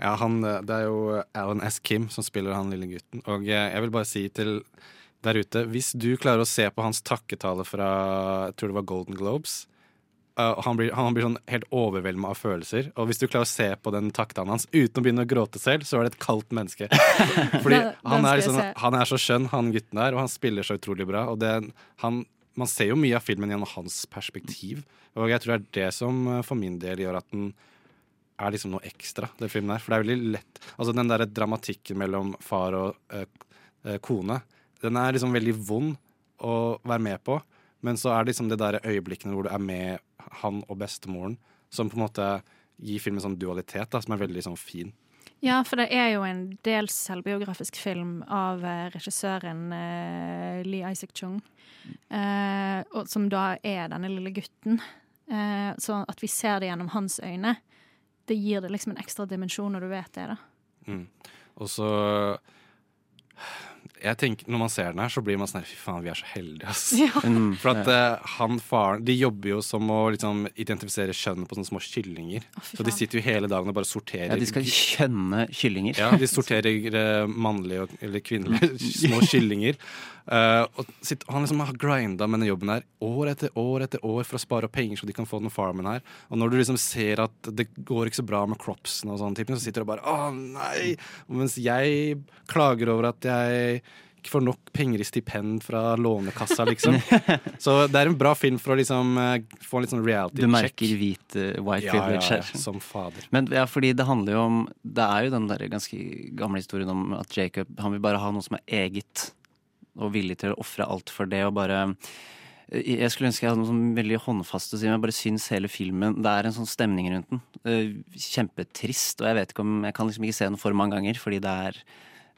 Ja, han, eh, det er jo Alan S. Kim som spiller han lille gutten. Og eh, jeg vil bare si til der ute, hvis du klarer å se på hans takketale fra jeg tror det var Golden Globes eh, han, blir, han blir sånn helt overveldet av følelser. Og hvis du klarer å se på den taktene hans uten å begynne å gråte selv, så er det et kaldt menneske. (laughs) Fordi han er, liksom, han er så skjønn, han gutten der, og han spiller så utrolig bra. Og det, han, man ser jo mye av filmen gjennom hans perspektiv. Og jeg tror det er det som eh, for min del gjør at den er liksom noe ekstra, den filmen her. For det er veldig lett Altså den derre dramatikken mellom far og eh, eh, kone, den er liksom veldig vond å være med på. Men så er det liksom det der øyeblikkene hvor du er med han og bestemoren, som på en måte gir filmen sånn dualitet, da, som er veldig sånn fin. Ja, for det er jo en dels selvbiografisk film av eh, regissøren uh, Lee Isaac Chung, Uh, som da er denne lille gutten. Uh, så at vi ser det gjennom hans øyne, det gir det liksom en ekstra dimensjon når du vet det. da. Mm. Og så jeg tenker, Når man ser den her, så blir man sånn her, Fy faen, vi er så heldige, ass. Ja. (laughs) Mm, For at uh, han faren De jobber jo som å liksom, identifisere kjønn på sånne små kyllinger. Oh, så de sitter jo hele dagen og bare sorterer Ja, de skal kjønne kyllinger. Ja, de sorterer uh, mannlige og, eller kvinnelige (laughs) små kyllinger. Og sitt, han liksom har grinda med denne jobben her år etter år etter år for å spare opp penger så de kan få den farmen her. Og når du liksom ser at det går ikke så bra med cropsen, og sånne typer, så sitter du bare Å, nei! Og mens jeg klager over at jeg ikke får nok penger i stipend fra Lånekassa, liksom. (laughs) Så det er en bra film for å liksom eh, få en litt sånn reality Du check. merker hvit uh, white Ja, privilege ja, ja, som fader. Men ja, fordi det handler jo om Det er jo den der ganske gamle historien om at Jacob Han vil bare ha noe som er eget, og villig til å ofre alt for det, og bare eh, jeg skulle ønske jeg hadde noe sånn veldig håndfast å si, men jeg bare syns hele filmen Det er en sånn stemning rundt den. Eh, Kjempetrist, og jeg vet ikke om Jeg kan liksom ikke se den for mange ganger, fordi det er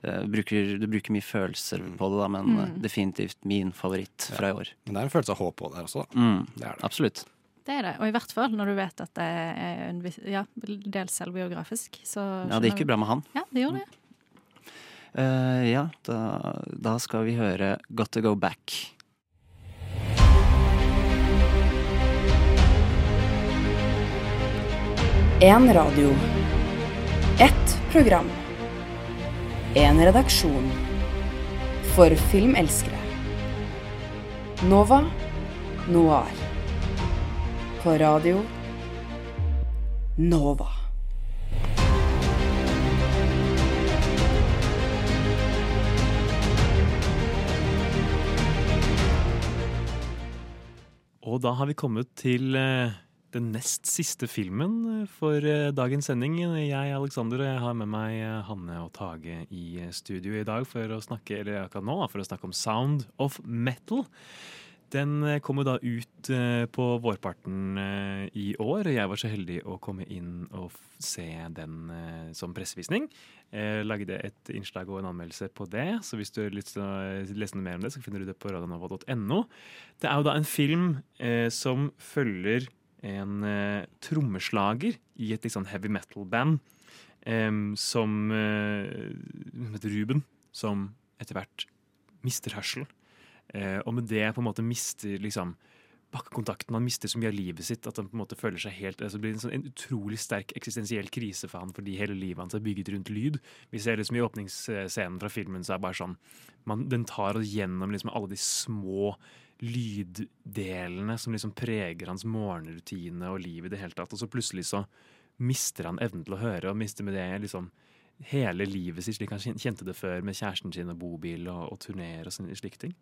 du bruker, Du bruker mye følelser på det, da, men eh, Mm. definitivt min favoritt fra i år. Men det er en følelse av håp på det også, da. Mm, Det er det. Absolutt. Det er det, og i hvert fall når du vet at det er en ja, dels selvbiografisk. Så Ja, det gikk jo bra med han. Ja, det gjorde det. Eh, ja, da, da skal vi høre Got to go back. En radio. Ett program. En redaksjon for filmelskere. Nova Noir. På radio Nova. Og da har vi kommet til eh, den nest siste filmen eh, for eh, dagens sending. Jeg Alexander, jeg har med meg Hanne og Tage i studio i dag for å snakke eller akkurat nå, for å snakke om Sound of Metal. Den kom jo da ut eh, på vårparten eh, i år. Jeg var så heldig å komme inn og se den eh, som pressevisning. Jeg lagde et innslag og en anmeldelse på det, så hvis du har lyst til å eh, lese noe mer om det, så finner du det på radionova.no. Det er jo da en film eh, som følger en eh, trommeslager i et litt sånn heavy metal-band som eh, heter Ruben, som etter hvert mister hørsel. Eh, og med det på en måte mister liksom bakkekontakten. Han mister så mye av livet sitt at han på en måte føler seg helt altså Det blir en, sånn, en utrolig sterk eksistensiell krise for han fordi hele livet hans er bygget rundt lyd. Vi ser liksom i åpningsscenen fra filmen så er det bare sånn man, Den tar oss gjennom liksom alle de små lyddelene som liksom preger hans morgenrutine og liv i det hele tatt. Og så plutselig så mister han evnen til å høre, og mister med det liksom hele livet sitt slik han kjente det før, med kjæresten sin og bobil og, og turneer og slike ting.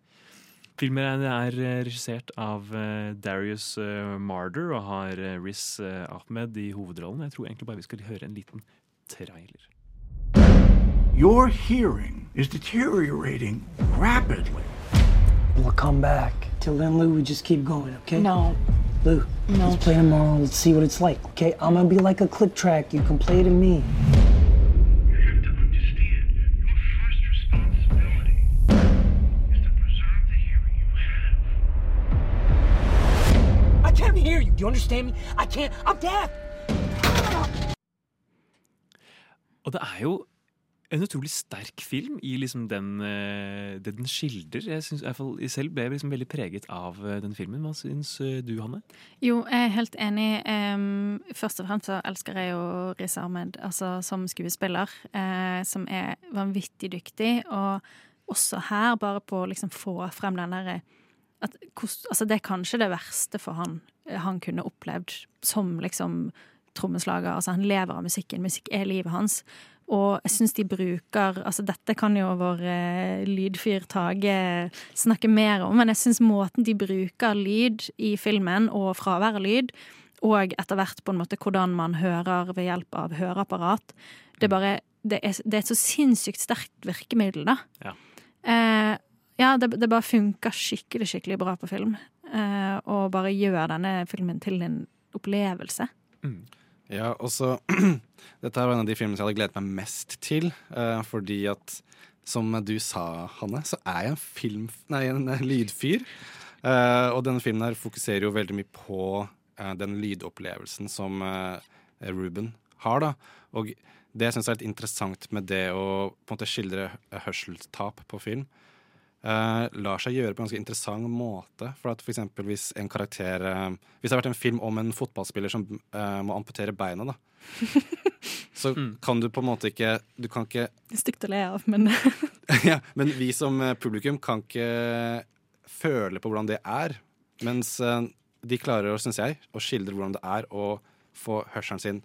Filmen er eh, regissert av eh, Darius eh, Marder og har Riz Ahmed i hovedrollen. Jeg tror egentlig bare vi skal høre en liten trailer. Your hearing is deteriorating rapidly. We'll come back. Till then, Lou, we just keep going, okay? No. Lou, No. let's play tomorrow. Let's see what it's like, okay? I'm gonna be like a click track. You can play to me. Understand me? I can't. I'm deaf. Og det er jo en utrolig sterk film i liksom den, eh, det den skildrer. Jeg, synes, i hvert fall, jeg selv ble liksom veldig preget av eh, den filmen. Hva syns eh, du, Hanne? Jo, jeg er helt enig. Først og fremst så elsker jeg jo Riz Ahmed altså, som skuespiller, eh, som er vanvittig dyktig. Og også her, bare på å liksom få frem den derre altså, Det er kanskje det verste for han han kunne opplevd som liksom trommeslager. Altså, han lever av musikken. Musikk er livet hans. Og jeg syns de bruker Altså, dette kan jo vår eh, lydfyr Tage snakke mer om, men jeg syns måten de bruker lyd i filmen, og fravær av lyd, og etter hvert på en måte hvordan man hører ved hjelp av høreapparat, det bare Det er, det er et så sinnssykt sterkt virkemiddel, da. Ja. Eh, ja, det, det bare funker skikkelig, skikkelig bra på film. Eh, og bare gjør denne filmen til en opplevelse. Ja, og så (clears throat) Dette er en av de filmene jeg hadde gledet meg mest til. eh, fordi at, som du sa, Hanne, så er jeg en film... Nei, en eh, lydfyr. Og denne filmen her fokuserer jo veldig mye på den lydopplevelsen som Ruben har, da. Og det jeg syns er litt interessant med det å på en måte skildre hørselstap på film, eh, lar seg gjøre på en ganske interessant måte. For at for eksempel hvis en karakter uh, Hvis det har vært en film om en fotballspiller som uh, må amputere beina, da. (laughs) Så kan du på en måte ikke Du kan ikke Det er stygt å le av, men (laughs) ja, Men vi som publikum kan ikke føle på hvordan det er. Mens de klarer, syns jeg, å skildre hvordan det er å få hørselen sin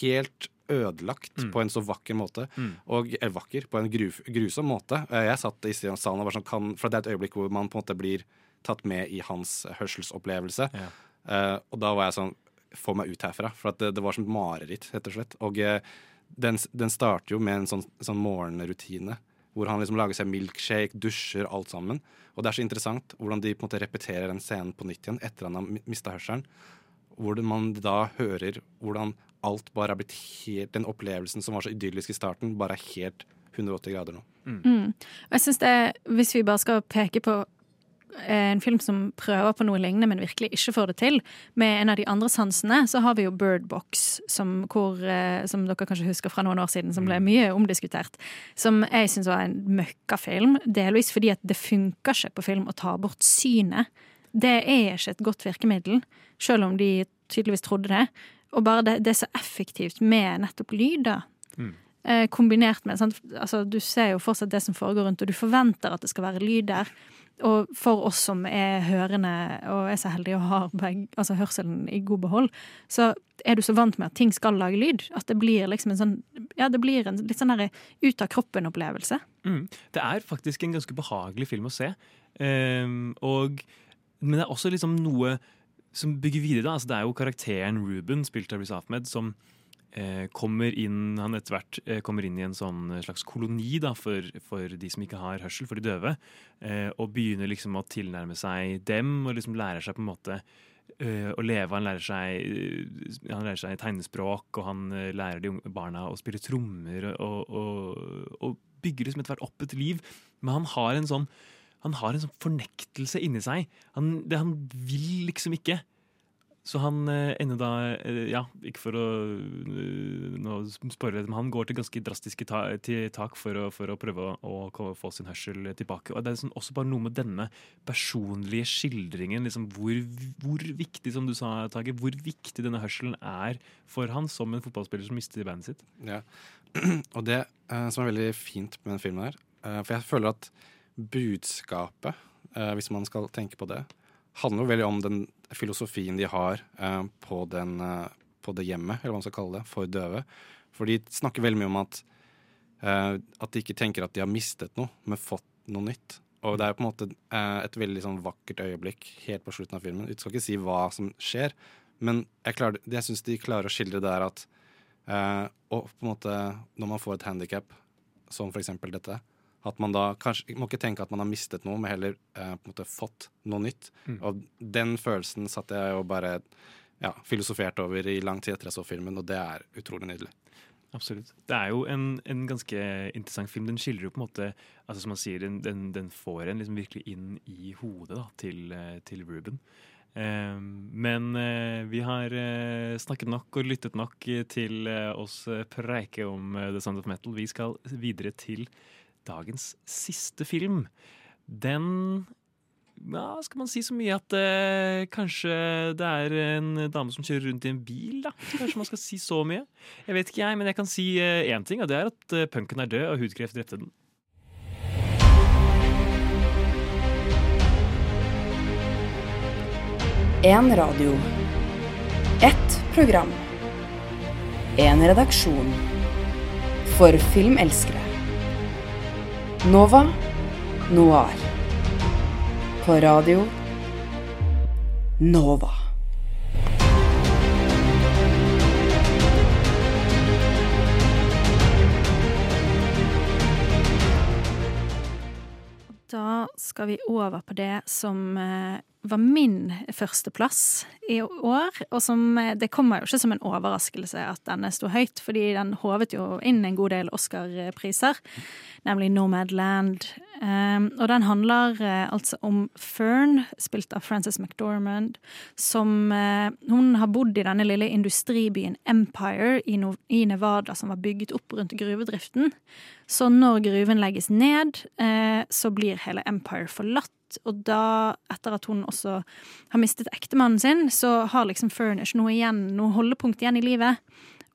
helt ødelagt Mm. på en så vakker måte. Mm. Og eller vakker, på en gru, grusom måte. Eh, Jeg satt i salen og var sånn kan, For det er et øyeblikk hvor man på en måte blir tatt med i hans hørselsopplevelse. Eh, og da var jeg sånn Få meg ut herfra. For det, det var som et mareritt, rett og slett. Og uh, den, den starter jo med en sånn, sånn morgenrutine. Hvor han liksom lager seg milkshake, dusjer, alt sammen. Og det er så interessant hvordan de på en måte repeterer den scenen på nytt igjen etter han har mista hørselen. Hvor man da hører hvordan alt bare er blitt helt Den opplevelsen som var så idyllisk i starten, bare er helt 180 grader nå. Mm. Mm. jeg synes det, Hvis vi bare skal peke på eh, en film som prøver på noe lignende, men virkelig ikke får det til, med en av de andre sansene, så har vi jo Bird Box, som, hvor, eh, som dere kanskje husker fra noen år siden, som ble mye omdiskutert. Som jeg syns var en møkkafilm, delvis fordi at det funker ikke på film å ta bort synet. Det er ikke et godt virkemiddel, selv om de tydeligvis trodde det. Og bare det, det er så effektivt med nettopp lyd, da. Mm. Eh, kombinert med? Altså, Du ser jo fortsatt det som foregår rundt, og du forventer at det skal være lyd der. Og for oss som er hørende og er så heldige og har begge, altså hørselen i god behold, så er du så vant med at ting skal lage lyd, at det blir liksom en sånn Ja, det blir en litt sånn ut av kroppen-opplevelse. Mm. Det er faktisk en ganske behagelig film å se. Um, og, men det er også liksom noe som bygger videre. Altså, det er jo karakteren Ruben, spilt av Riz Ahmed, som eh, kommer inn han etter hvert eh, kommer inn i en sånn slags koloni da, for, for de som ikke har hørsel, for de døve. Eh, og begynner liksom å tilnærme seg dem, og liksom lærer seg på en måte eh, å leve. Han lærer seg, eh, han lærer seg tegnespråk, og han eh, lærer de unge barna å spille trommer. Og, og, og bygger liksom etter hvert opp et liv. Men han har en sånn han har en sånn fornektelse inni seg. Han, det han vil liksom ikke. Så han eh, ender da eh, Ja, ikke for å eh, nå spørre men han går til ganske drastiske ta, til tak for å, for å prøve å, å få sin hørsel tilbake. Og det er liksom også bare noe med denne personlige skildringen. Liksom, hvor, hvor viktig, som du sa, Tage, hvor viktig denne hørselen er for han som en fotballspiller som mister bandet sitt. Ja. (clears throat) Og det som er veldig fint med den filmen her, for jeg føler at budskapet, eh, hvis man skal tenke på det, handler jo veldig om den filosofien de har eh, på, den, eh, på det hjemmet, eller hva man skal kalle det, for døve. For de snakker veldig mye om at, at de ikke tenker at de har mistet noe, men fått noe nytt. Og det er på en måte et veldig sånn vakkert øyeblikk helt på slutten av filmen. Vi skal ikke si hva som skjer, men jeg, jeg syns de klarer å skildre det der at Og på en måte når man får et handikap, som for eksempel dette, at man da kanskje må ikke tenke at man har mistet noe, men heller eh, på en måte fått noe nytt. Mm. Og den følelsen satt jeg jo bare ja, filosofert over i lang tid etter jeg så filmen, og det er utrolig nydelig. Absolutt. Det er jo en, en ganske interessant film. Den skildrer jo på en måte altså Som man sier, den, den, den får en liksom virkelig inn i hodet da, til, eh, til Ruben. Eh, men eh, vi har eh, snakket nok og lyttet nok til oss preike om The Sound of Metal. Vi skal videre til dagens siste film. Den ja, skal man si så mye at eh, kanskje det er en dame som kjører rundt i en bil, da. Kanskje man skal si så mye. Jeg vet ikke jeg, men jeg kan si én ting, og det er at eh, punken er død, og hudkreft drepte den. En radio. Ett program. En redaksjon. For filmelskere. Nova Noir. På radio Nova. Da skal vi over på det som eh, var min førsteplass i år. Og som Det kommer jo ikke som en overraskelse at denne sto høyt, fordi den håvet jo inn en god del Oscar-priser, nemlig Nomadland. Um, og den handler uh, altså om Fern, spilt av Frances McDormand, som uh, Hun har bodd i denne lille industribyen Empire i, no i Nevada, som var bygget opp rundt gruvedriften. Så når gruven legges ned, uh, så blir hele Empire forlatt. Og da, etter at hun også har mistet ektemannen sin, så har liksom Fern ikke noe igjen, noe holdepunkt igjen i livet.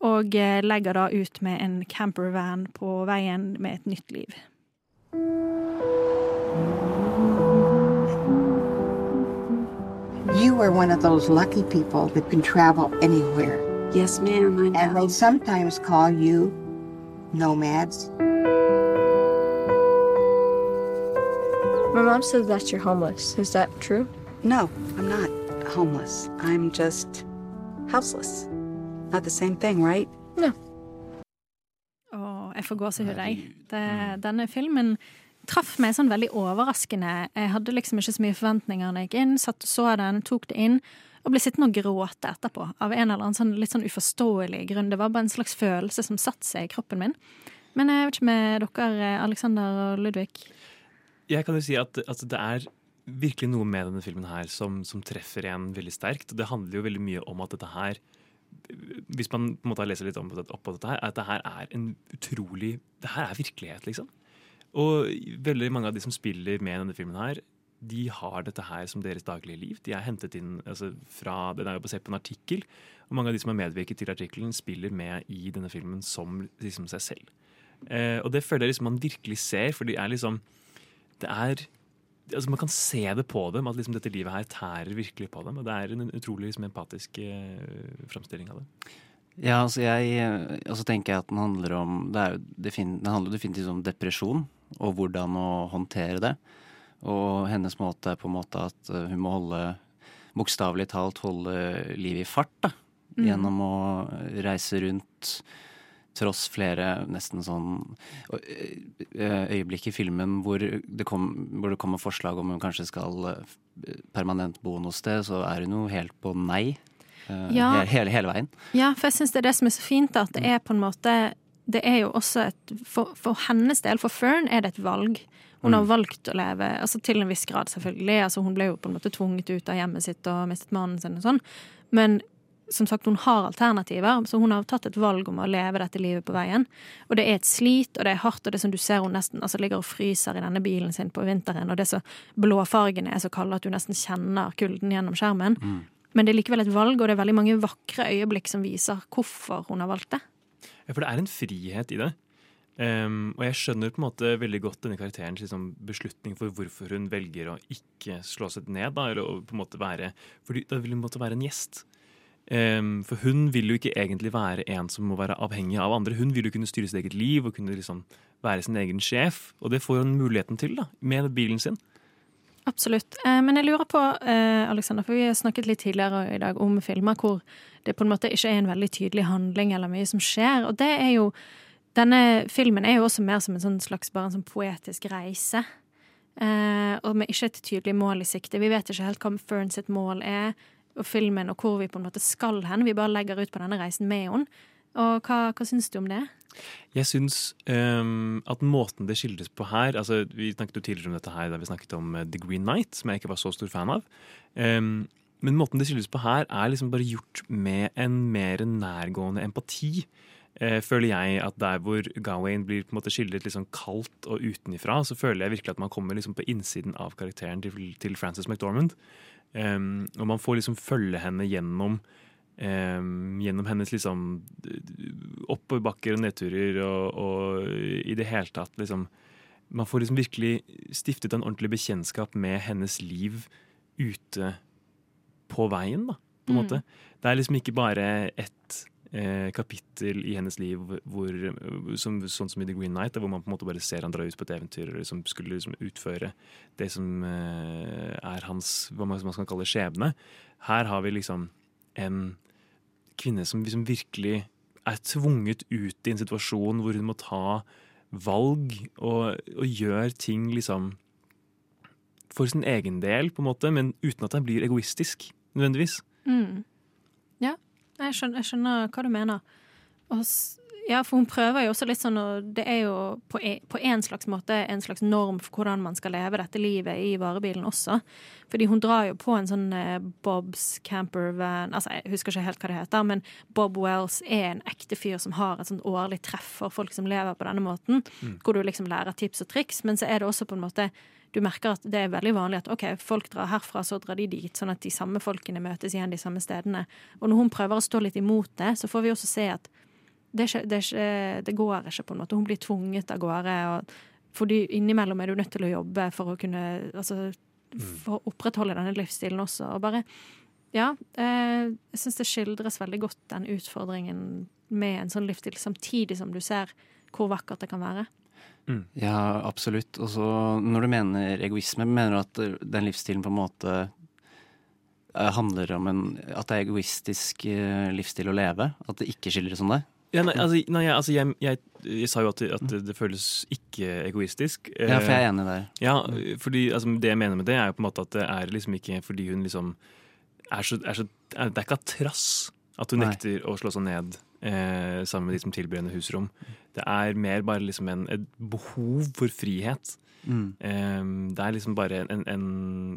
Og legger da ut med en campervan på veien med et nytt liv. You are one of those lucky people that can travel anywhere. Yes, ma'am, I know. And they sometimes call you nomads. My mom said that you're homeless. Is that true? No, I'm not homeless. I'm just houseless. Not the same thing, right? Jeg får gåsehud, jeg. Det, denne filmen traff meg sånn veldig overraskende. Jeg hadde liksom ikke så mye forventninger når jeg gikk inn. Satt og så den, tok det inn, og ble sittende og gråte etterpå. Av en eller annen sånn, litt sånn uforståelig grunn. Det var bare en slags følelse som satte seg i kroppen min. Men jeg vet ikke med dere, Alexander og Ludvig. Jeg kan jo si at, at det er virkelig noe med denne filmen her som, som treffer en veldig sterkt. Det handler jo veldig mye om at dette her Hvis man på en måte leser litt om det, oppå dette her, at det her er en utrolig Det her er virkelighet, liksom. Og veldig mange av de som spiller med i denne filmen her, de har dette her som deres daglige liv. De er hentet inn altså, fra Den er jo basert på en artikkel, og mange av de som har medvirket til artikkelen, spiller med i denne filmen som liksom seg selv. Eh, og det føler jeg liksom man virkelig ser, for det er liksom Det er altså Man kan se det på dem, at liksom dette livet her tærer virkelig på dem. Og det er en utrolig liksom, empatisk eh, framstilling av det. Ja, altså jeg Og så tenker jeg at den handler om det er jo defin, Den handler definitivt om depresjon og hvordan å håndtere det. Og hennes måte er på en måte at eh, hun må holde Bokstavelig talt holde livet i fart, da. Mm. Gjennom å reise rundt tross flere nesten sånn øyeblikk i filmen hvor det, kom, hvor det kommer forslag om hun kanskje skal permanent bo noe sted, så er hun jo helt på nei. Ja. hele, hele veien. Ja, for jeg syns det er det som er så fint, at det er på en måte Det er jo også et For, for hennes del, for Fern, er det et valg. Hun har valgt å leve, altså til en viss grad, selvfølgelig. Altså, hun ble jo på en måte tvunget ut av hjemmet sitt og mistet mannen sin og sånn. Men som sagt, hun har alternativer, så hun har tatt et valg om å leve dette livet på veien. Og det er et slit, og det er hardt, og det som du ser hun nesten altså, ligger og fryser i denne bilen sin på vinteren, og det så så blåfargene er så kalde at du nesten kjenner kulden gjennom skjermen. Men det er likevel et valg, og det er veldig mange vakre øyeblikk som viser hvorfor hun har valgt det. Ja, for det er en frihet i det. Um, og jeg skjønner på en måte veldig godt denne karakterens liksom, beslutning for hvorfor hun velger å ikke slå seg ned. Da, eller å på en måte være Fordi da vil hun måtte være en gjest. For hun vil jo ikke egentlig være en som må være avhengig av andre. Hun vil jo kunne styre sitt eget liv og kunne liksom være sin egen sjef. Og det får hun muligheten til da, med bilen sin. Absolutt. Eh, Men jeg lurer på, eh, Alexander, for vi har snakket litt tidligere i dag om filmer hvor det på en måte ikke er en veldig tydelig handling eller mye som skjer. Og det er jo Denne filmen er jo også mer som en sånn slags bare en sånn poetisk reise. Eh, og med ikke et tydelig mål i sikte. Vi vet ikke helt hva Fern sitt mål er, og filmen, og hvor vi på en måte skal hen. Vi bare legger ut på denne reisen med henne. Og hva, hva syns du om det? Jeg syns um, at måten det skildres på her altså Vi snakket jo tidligere om dette her da vi snakket om eh, The Green Knight, som jeg ikke var så stor fan av. Um, men måten det skildres på her, er liksom bare gjort med en mer nærgående empati. Uh, føler jeg at der hvor Gawain blir på en måte skildret sånn kaldt og utenifra, så føler jeg virkelig at man kommer liksom på innsiden av karakteren til, til Frances McDormand. Ehm, og man får liksom følge henne gjennom um, gjennom hennes liksom oppoverbakker og nedturer og, og i det hele tatt liksom Man får liksom virkelig stiftet en ordentlig bekjentskap med hennes liv ute på veien, da, på en Mm. måte. Det er liksom ikke bare ett kapittel i hennes liv hvor, som, sånn som i The Green Knight, hvor man på en måte bare ser han dra ut på et eventyr eller som skulle liksom utføre det som eh, er hans hva man, skal kalle skjebne. Her har vi liksom en kvinne som liksom virkelig er tvunget ut i en situasjon hvor hun må ta valg og, og gjør ting liksom for sin egen del, på en måte, men uten at det blir egoistisk, nødvendigvis. Mm. Jeg skjønner, jeg skjønner hva du mener. Og, ja, for hun prøver jo også litt sånn, det er jo på en, slags måte en slags norm for hvordan man skal leve dette livet i varebilen også. Fordi hun drar jo på en sånn eh, Bobs campervan Altså, jeg husker ikke helt hva det heter, men Bob Wells er en ekte fyr som har et sånt årlig treff for folk som lever på denne måten, Mm. hvor du liksom lærer tips og triks, men så er det også på en måte du merker at det er veldig vanlig at ok, folk drar herfra, så drar de dit, sånn at de samme folkene møtes igjen de samme stedene. Og når hun prøver å stå litt imot det, så får vi også se at det, ikke, det, er ikke, det går ikke, på en måte. Hun blir tvunget av gårde. Og, fordi innimellom er du nødt til å jobbe for å kunne altså, For å opprettholde denne livsstilen også. Og bare Ja, eh, jeg syns det skildres veldig godt, den utfordringen med en sånn livsstil, samtidig som du ser hvor vakkert det kan være. Ja, absolutt. Og så når du mener egoisme, mener du at eh, den livsstilen på en måte eh, handler om en At det er egoistisk eh, livsstil å leve? At det ikke skildres som det? Ja, nei, altså, nei, altså jeg, jeg, jeg sa jo at, at det, det føles ikke egoistisk. Ja, for jeg er enig der. Ja, fordi altså, Det jeg mener med det, er jo på en måte at det er liksom ikke fordi hun liksom er så, er så Det er ikke av trass at hun Nei. nekter å slå seg ned eh, sammen med de som tilbyr henne husrom. Det er mer bare liksom en, et behov for frihet. Mm. Eh, det er liksom bare en, en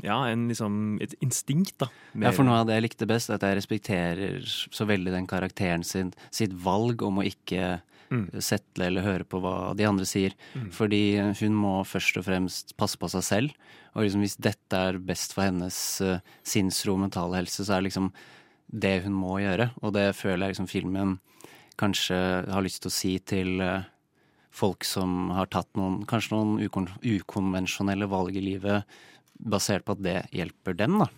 Ja, en liksom et instinkt, da. Ja, for noe av det jeg likte best, er at jeg respekterer så veldig den karakteren sin sitt valg om å ikke Mm. settle eller høre på hva de andre sier. Mm. Fordi hun må først og fremst passe på seg selv. Og liksom hvis dette er best for hennes uh, sinnsro og mentale helse, så er det liksom det hun må gjøre. Og det føler jeg liksom filmen kanskje har lyst til å si til uh, folk som har tatt noen kanskje noen ukon ukonvensjonelle valg i livet, basert på at det hjelper dem, da.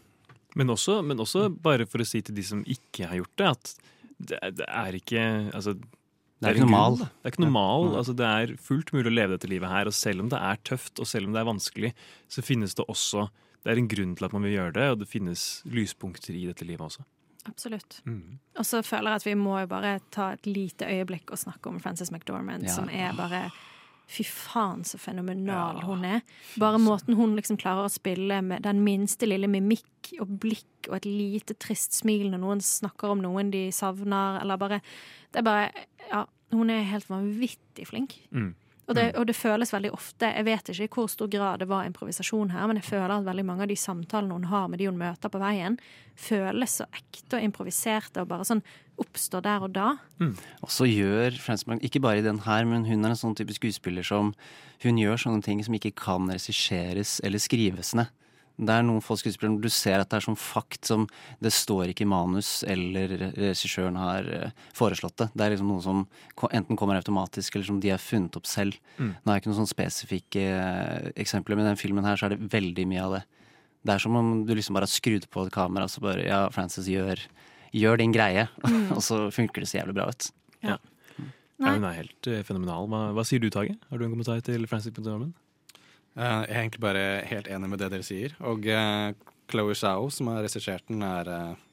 Men også, men også bare for å si til de som ikke har gjort det, at det, det er ikke altså, Det er en ikke normal. grunn. Det er ikke normal. Altså, det er fullt mulig å leve dette livet her. Og selv om det er tøft, og selv om det er vanskelig, så finnes det også Det er en grunn til at man vil gjøre det, og det finnes lyspunkter i dette livet også. Absolutt. Mm. Og så føler jeg at vi må jo bare ta et lite øyeblikk og snakke om Frances McDormand, Ja. som er bare Fy faen, så fenomenal hun er. Bare måten hun liksom klarer å spille med den minste lille mimikk og blikk og et lite trist smil når noen snakker om noen de savner, eller bare Det er bare Ja, hun er helt vanvittig flink. Mm. Og det, og det føles veldig ofte Jeg vet ikke i hvor stor grad det var improvisasjon her, men jeg føler at veldig mange av de samtalene hun har med de hun møter på veien, føles så ekte og improviserte og bare sånn oppstår der og da. Og så gjør Frensberg, ikke bare i den her, men hun er en sånn type skuespiller som Hun gjør sånne ting som ikke kan regisseres eller skrives ned. Det er noen få skuespillere hvor du ser at det er sånn fakt som det står ikke i manus, eller regissøren har eh, foreslått det. Det er liksom noe som enten kommer automatisk, eller som de har funnet opp selv. Mm. Nå er det ikke noen sånn spesifikke eh, eksempler, men i den filmen her så er det veldig mye av det. Det er som om du liksom bare har skrudd på et kamera, og så bare Ja, Frances, gjør, gjør din greie. Mm. (laughs) og så funker det så jævlig bra ut. Ja. Ja, hun er helt eh, fenomenal. Hva, hva sier du, Tage? Har du en kommentar til Francis McDormand? Eh, jeg er egentlig bare helt enig med det dere sier. Og uh, Chloé Zhao, som har regissert den, er eh,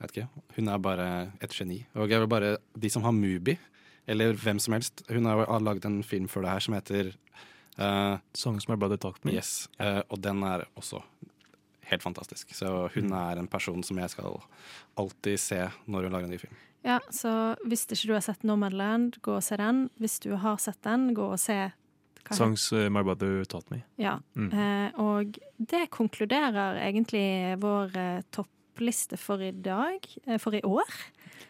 vet ikke, Hun er bare et geni. Og jeg vil bare De som har Mubi, eller hvem som helst Hun har, laget en film før det her som heter uh, Songs My Brother Talked Me. Yes. uh, og den er også helt fantastisk. Så hun er en person som jeg skal alltid se når hun lager en ny film. Ja, så hvis ikke du har sett Nomadland, gå og se den. Hvis du har sett den, gå og se Songs eh, My Brother Taught Me. Ja. Mm. Eh, og det konkluderer egentlig vår eh, toppliste for i dag. Eh, for i år.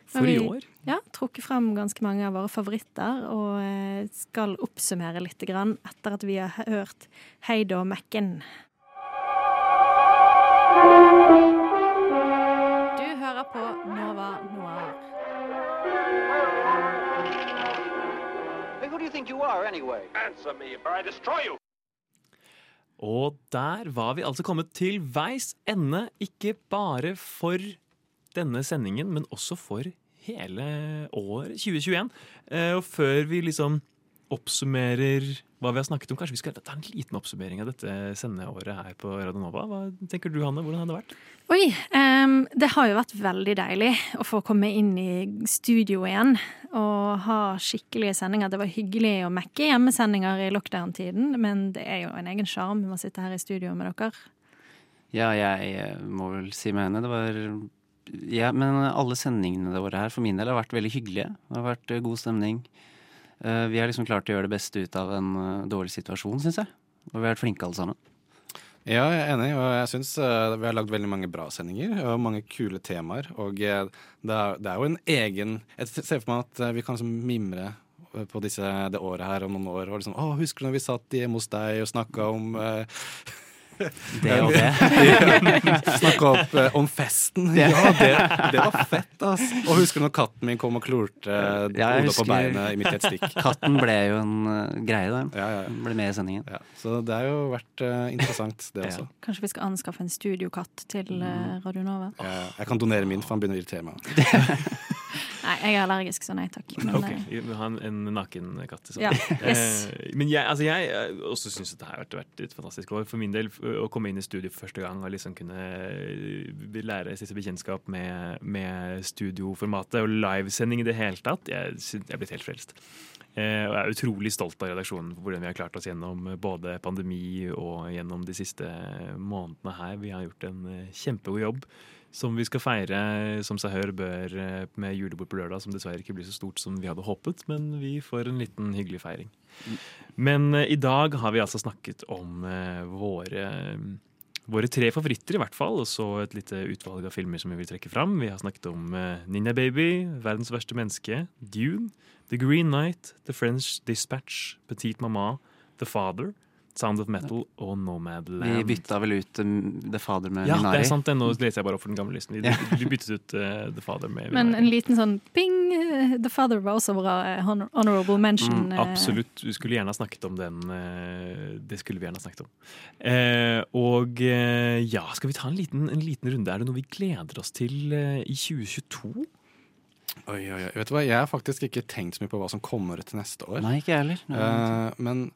For vi, i år? Ja, trukket frem ganske mange av våre favoritter, og eh, skal oppsummere litt grann etter at vi har hørt Heido Mekken. Du hører på Nova Noir. Who do you think you are, anyway? Answer me, or I destroy you! Og der var vi altså kommet til veis ende, ikke bare for denne sendingen, men også for hele året 2021. Eh, Og før vi liksom oppsummerer hva vi har snakket om, kanskje vi skal ta en liten oppsummering av dette sendeåret her på Radio Nova. Hva tenker du, Hanne? Hvordan har det vært? Oi, um, det har jo vært veldig deilig å få komme inn i studio igjen og ha skikkelige sendinger. Det var hyggelig å mekke hjemmesendinger i lockdown-tiden, men det er jo en egen sjarm å sitte her i studio med dere. Ja, jeg eh, må vel si med henne. Det var Ja, men alle sendingene våre her for min del har vært veldig hyggelige. Det har vært eh, god stemning. Eh, Vi har liksom klart å gjøre det beste ut av en eh, dårlig situasjon, syns jeg. Og vi har vært flinke alle sammen. Ja, jeg er enig, og jeg syns eh, vi har lagd veldig mange bra sendinger og mange kule temaer. Og det er, det er jo en egen Jeg ser for meg at vi kan liksom mimre på disse, det året her om noen år. Og liksom, å, husker du når vi satt hjemme hos deg og snakka om eh, Det og det. (laughs) Snakke opp eh, om festen. Ja. Det, det var fett, ass. Og husker du når katten min kom og klorte Ja, hodet på beinet i midt et stikk? Katten ble jo en eh, greie, da. Ja, ja. Ble med i sendingen. Ja, så det har jo vært uh, interessant, det også. Kanskje vi skal anskaffe en studiokatt til uh, Radio Nova? Jeg kan donere min, for han begynner å irritere meg. (laughs) Nei, jeg er allergisk, så nei takk. Men, Ok, eh, vi må ha en, en naken katt. sånn. Ja, (laughs) yes. Eh, men jeg, altså jeg eh, også syns det har vært, et fantastisk år. For min del, å komme inn i studio for første gang og liksom kunne lære siste bekjentskap med, med studioformatet og livesending i det hele tatt, jeg, syn- jeg er blitt helt frelst. Og jeg er utrolig stolt av redaksjonen for hvordan vi har klart oss gjennom både pandemi og gjennom de siste månedene her. Vi har gjort en kjempegod jobb. Som vi skal feire som seg hør bør eh, med julebord på lørdag, som dessverre ikke blir så stort som vi hadde håpet, men vi får en liten hyggelig feiring. Men eh, i dag har vi altså snakket om eh, våre, våre tre favoritter, i hvert fall. Og så et lite utvalg av filmer som vi vil trekke fram. Vi har snakket om Ninja Baby, Verdens verste menneske, Dune, The Green Knight, The French Dispatch, Petite Mama, The Father, Sound of Metal og Nomadland. Vi bytta vel ut um, The Father med Ja, Minari. det er sant. det. Nå leser jeg bare opp for den gamle listen. Vi, Ja. vi byttet ut uh, The Father med Men en liten sånn ping! eh, The Father var også bra eh, honorable mention. Mm, eh, absolutt. Vi skulle gjerne ha snakket om den. Det skulle vi gjerne ha snakket om. Eh, og ja, skal vi ta en liten, en liten runde? Er det noe vi gleder oss til i 2022? Oi, oi, oi. Vet du hva, Jeg har faktisk ikke tenkt så mye på hva som kommer til neste år. Nei, ikke heller. Nei, uh, men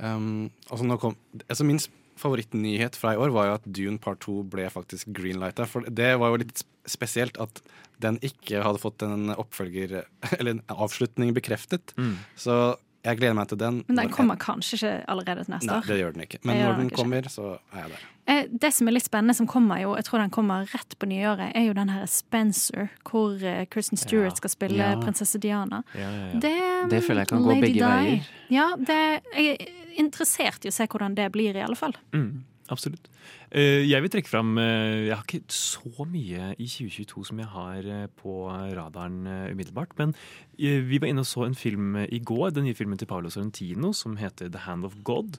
ehm, altså, nå kom, altså min favorittnyhet fra i år var jo at Dune Part 2 ble faktisk greenlighta. For det var jo litt spesielt at den ikke hadde fått en oppfølger, (laughs) eller en avslutning bekreftet. Mm. Så jeg gleder meg til den. Men den kommer kanskje ikke allerede til neste år? Nei, det gjør den ikke. Men når den den nok ikke. kommer, så er jeg der. Eh, Det som er litt spennende, som kommer jo, jeg tror den kommer rett på nyåret, er jo den her Spencer, hvor eh, Kristen Stewart skal spille Ja. prinsesse Diana. Ja, ja. Det, Det føler jeg kan gå begge Di. veier. Ja, det, jeg er interessert i å se hvordan det blir, i alle fall. Mm, absolutt. Eh, jeg vil trekke fram Jeg har ikke så mye i 2022 som jeg har på radaren umiddelbart. Men vi var inne og så en film i går, den nye filmen til Paolo Sorrentino som heter The Hand of God.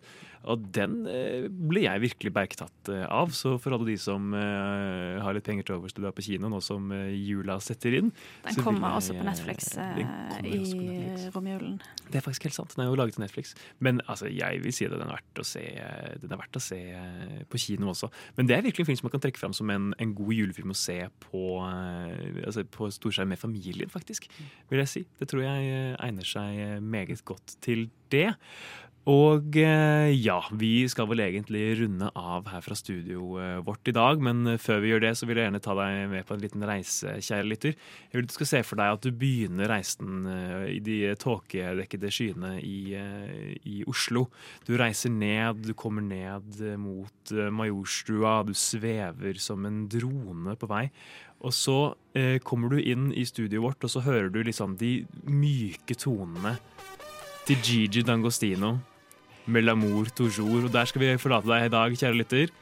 Og den eh, ble jeg virkelig bergtatt eh, av. Så for alle de som eh, har litt penger til overs til å dra på kino nå som jula setter inn Den kommer jeg, også på Netflix i Netflix. romjulen. Det er faktisk helt sant. Den er jo laget til Netflix. Men altså, jeg vil si at den er verdt å se, den er verdt å se på kino også. Men det er virkelig en film som man kan trekke fram som en, en god julefilm å se på, altså på storskjerm med familien, faktisk. Vil jeg si. Det tror jeg egner seg meget godt til det. Og eh, ja, vi skal vel egentlig runde av her fra studio eh, vårt i dag. Men eh, før vi gjør det, så vil jeg gjerne ta deg med på en liten reise, kjære lytter. Jeg vil du skal se for deg at du begynner reisen i de tåkedekkede skyene i, i Oslo. Du reiser ned, du kommer ned mot Majorstua, du svever som en drone på vei. Og så eh, kommer du inn i studioet vårt, og så hører du liksom de myke tonene til Gigi D'Angostino med L'amour toujours. Og der skal vi forlate deg i dag, kjære lytter.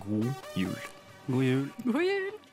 God jul. God jul. God jul!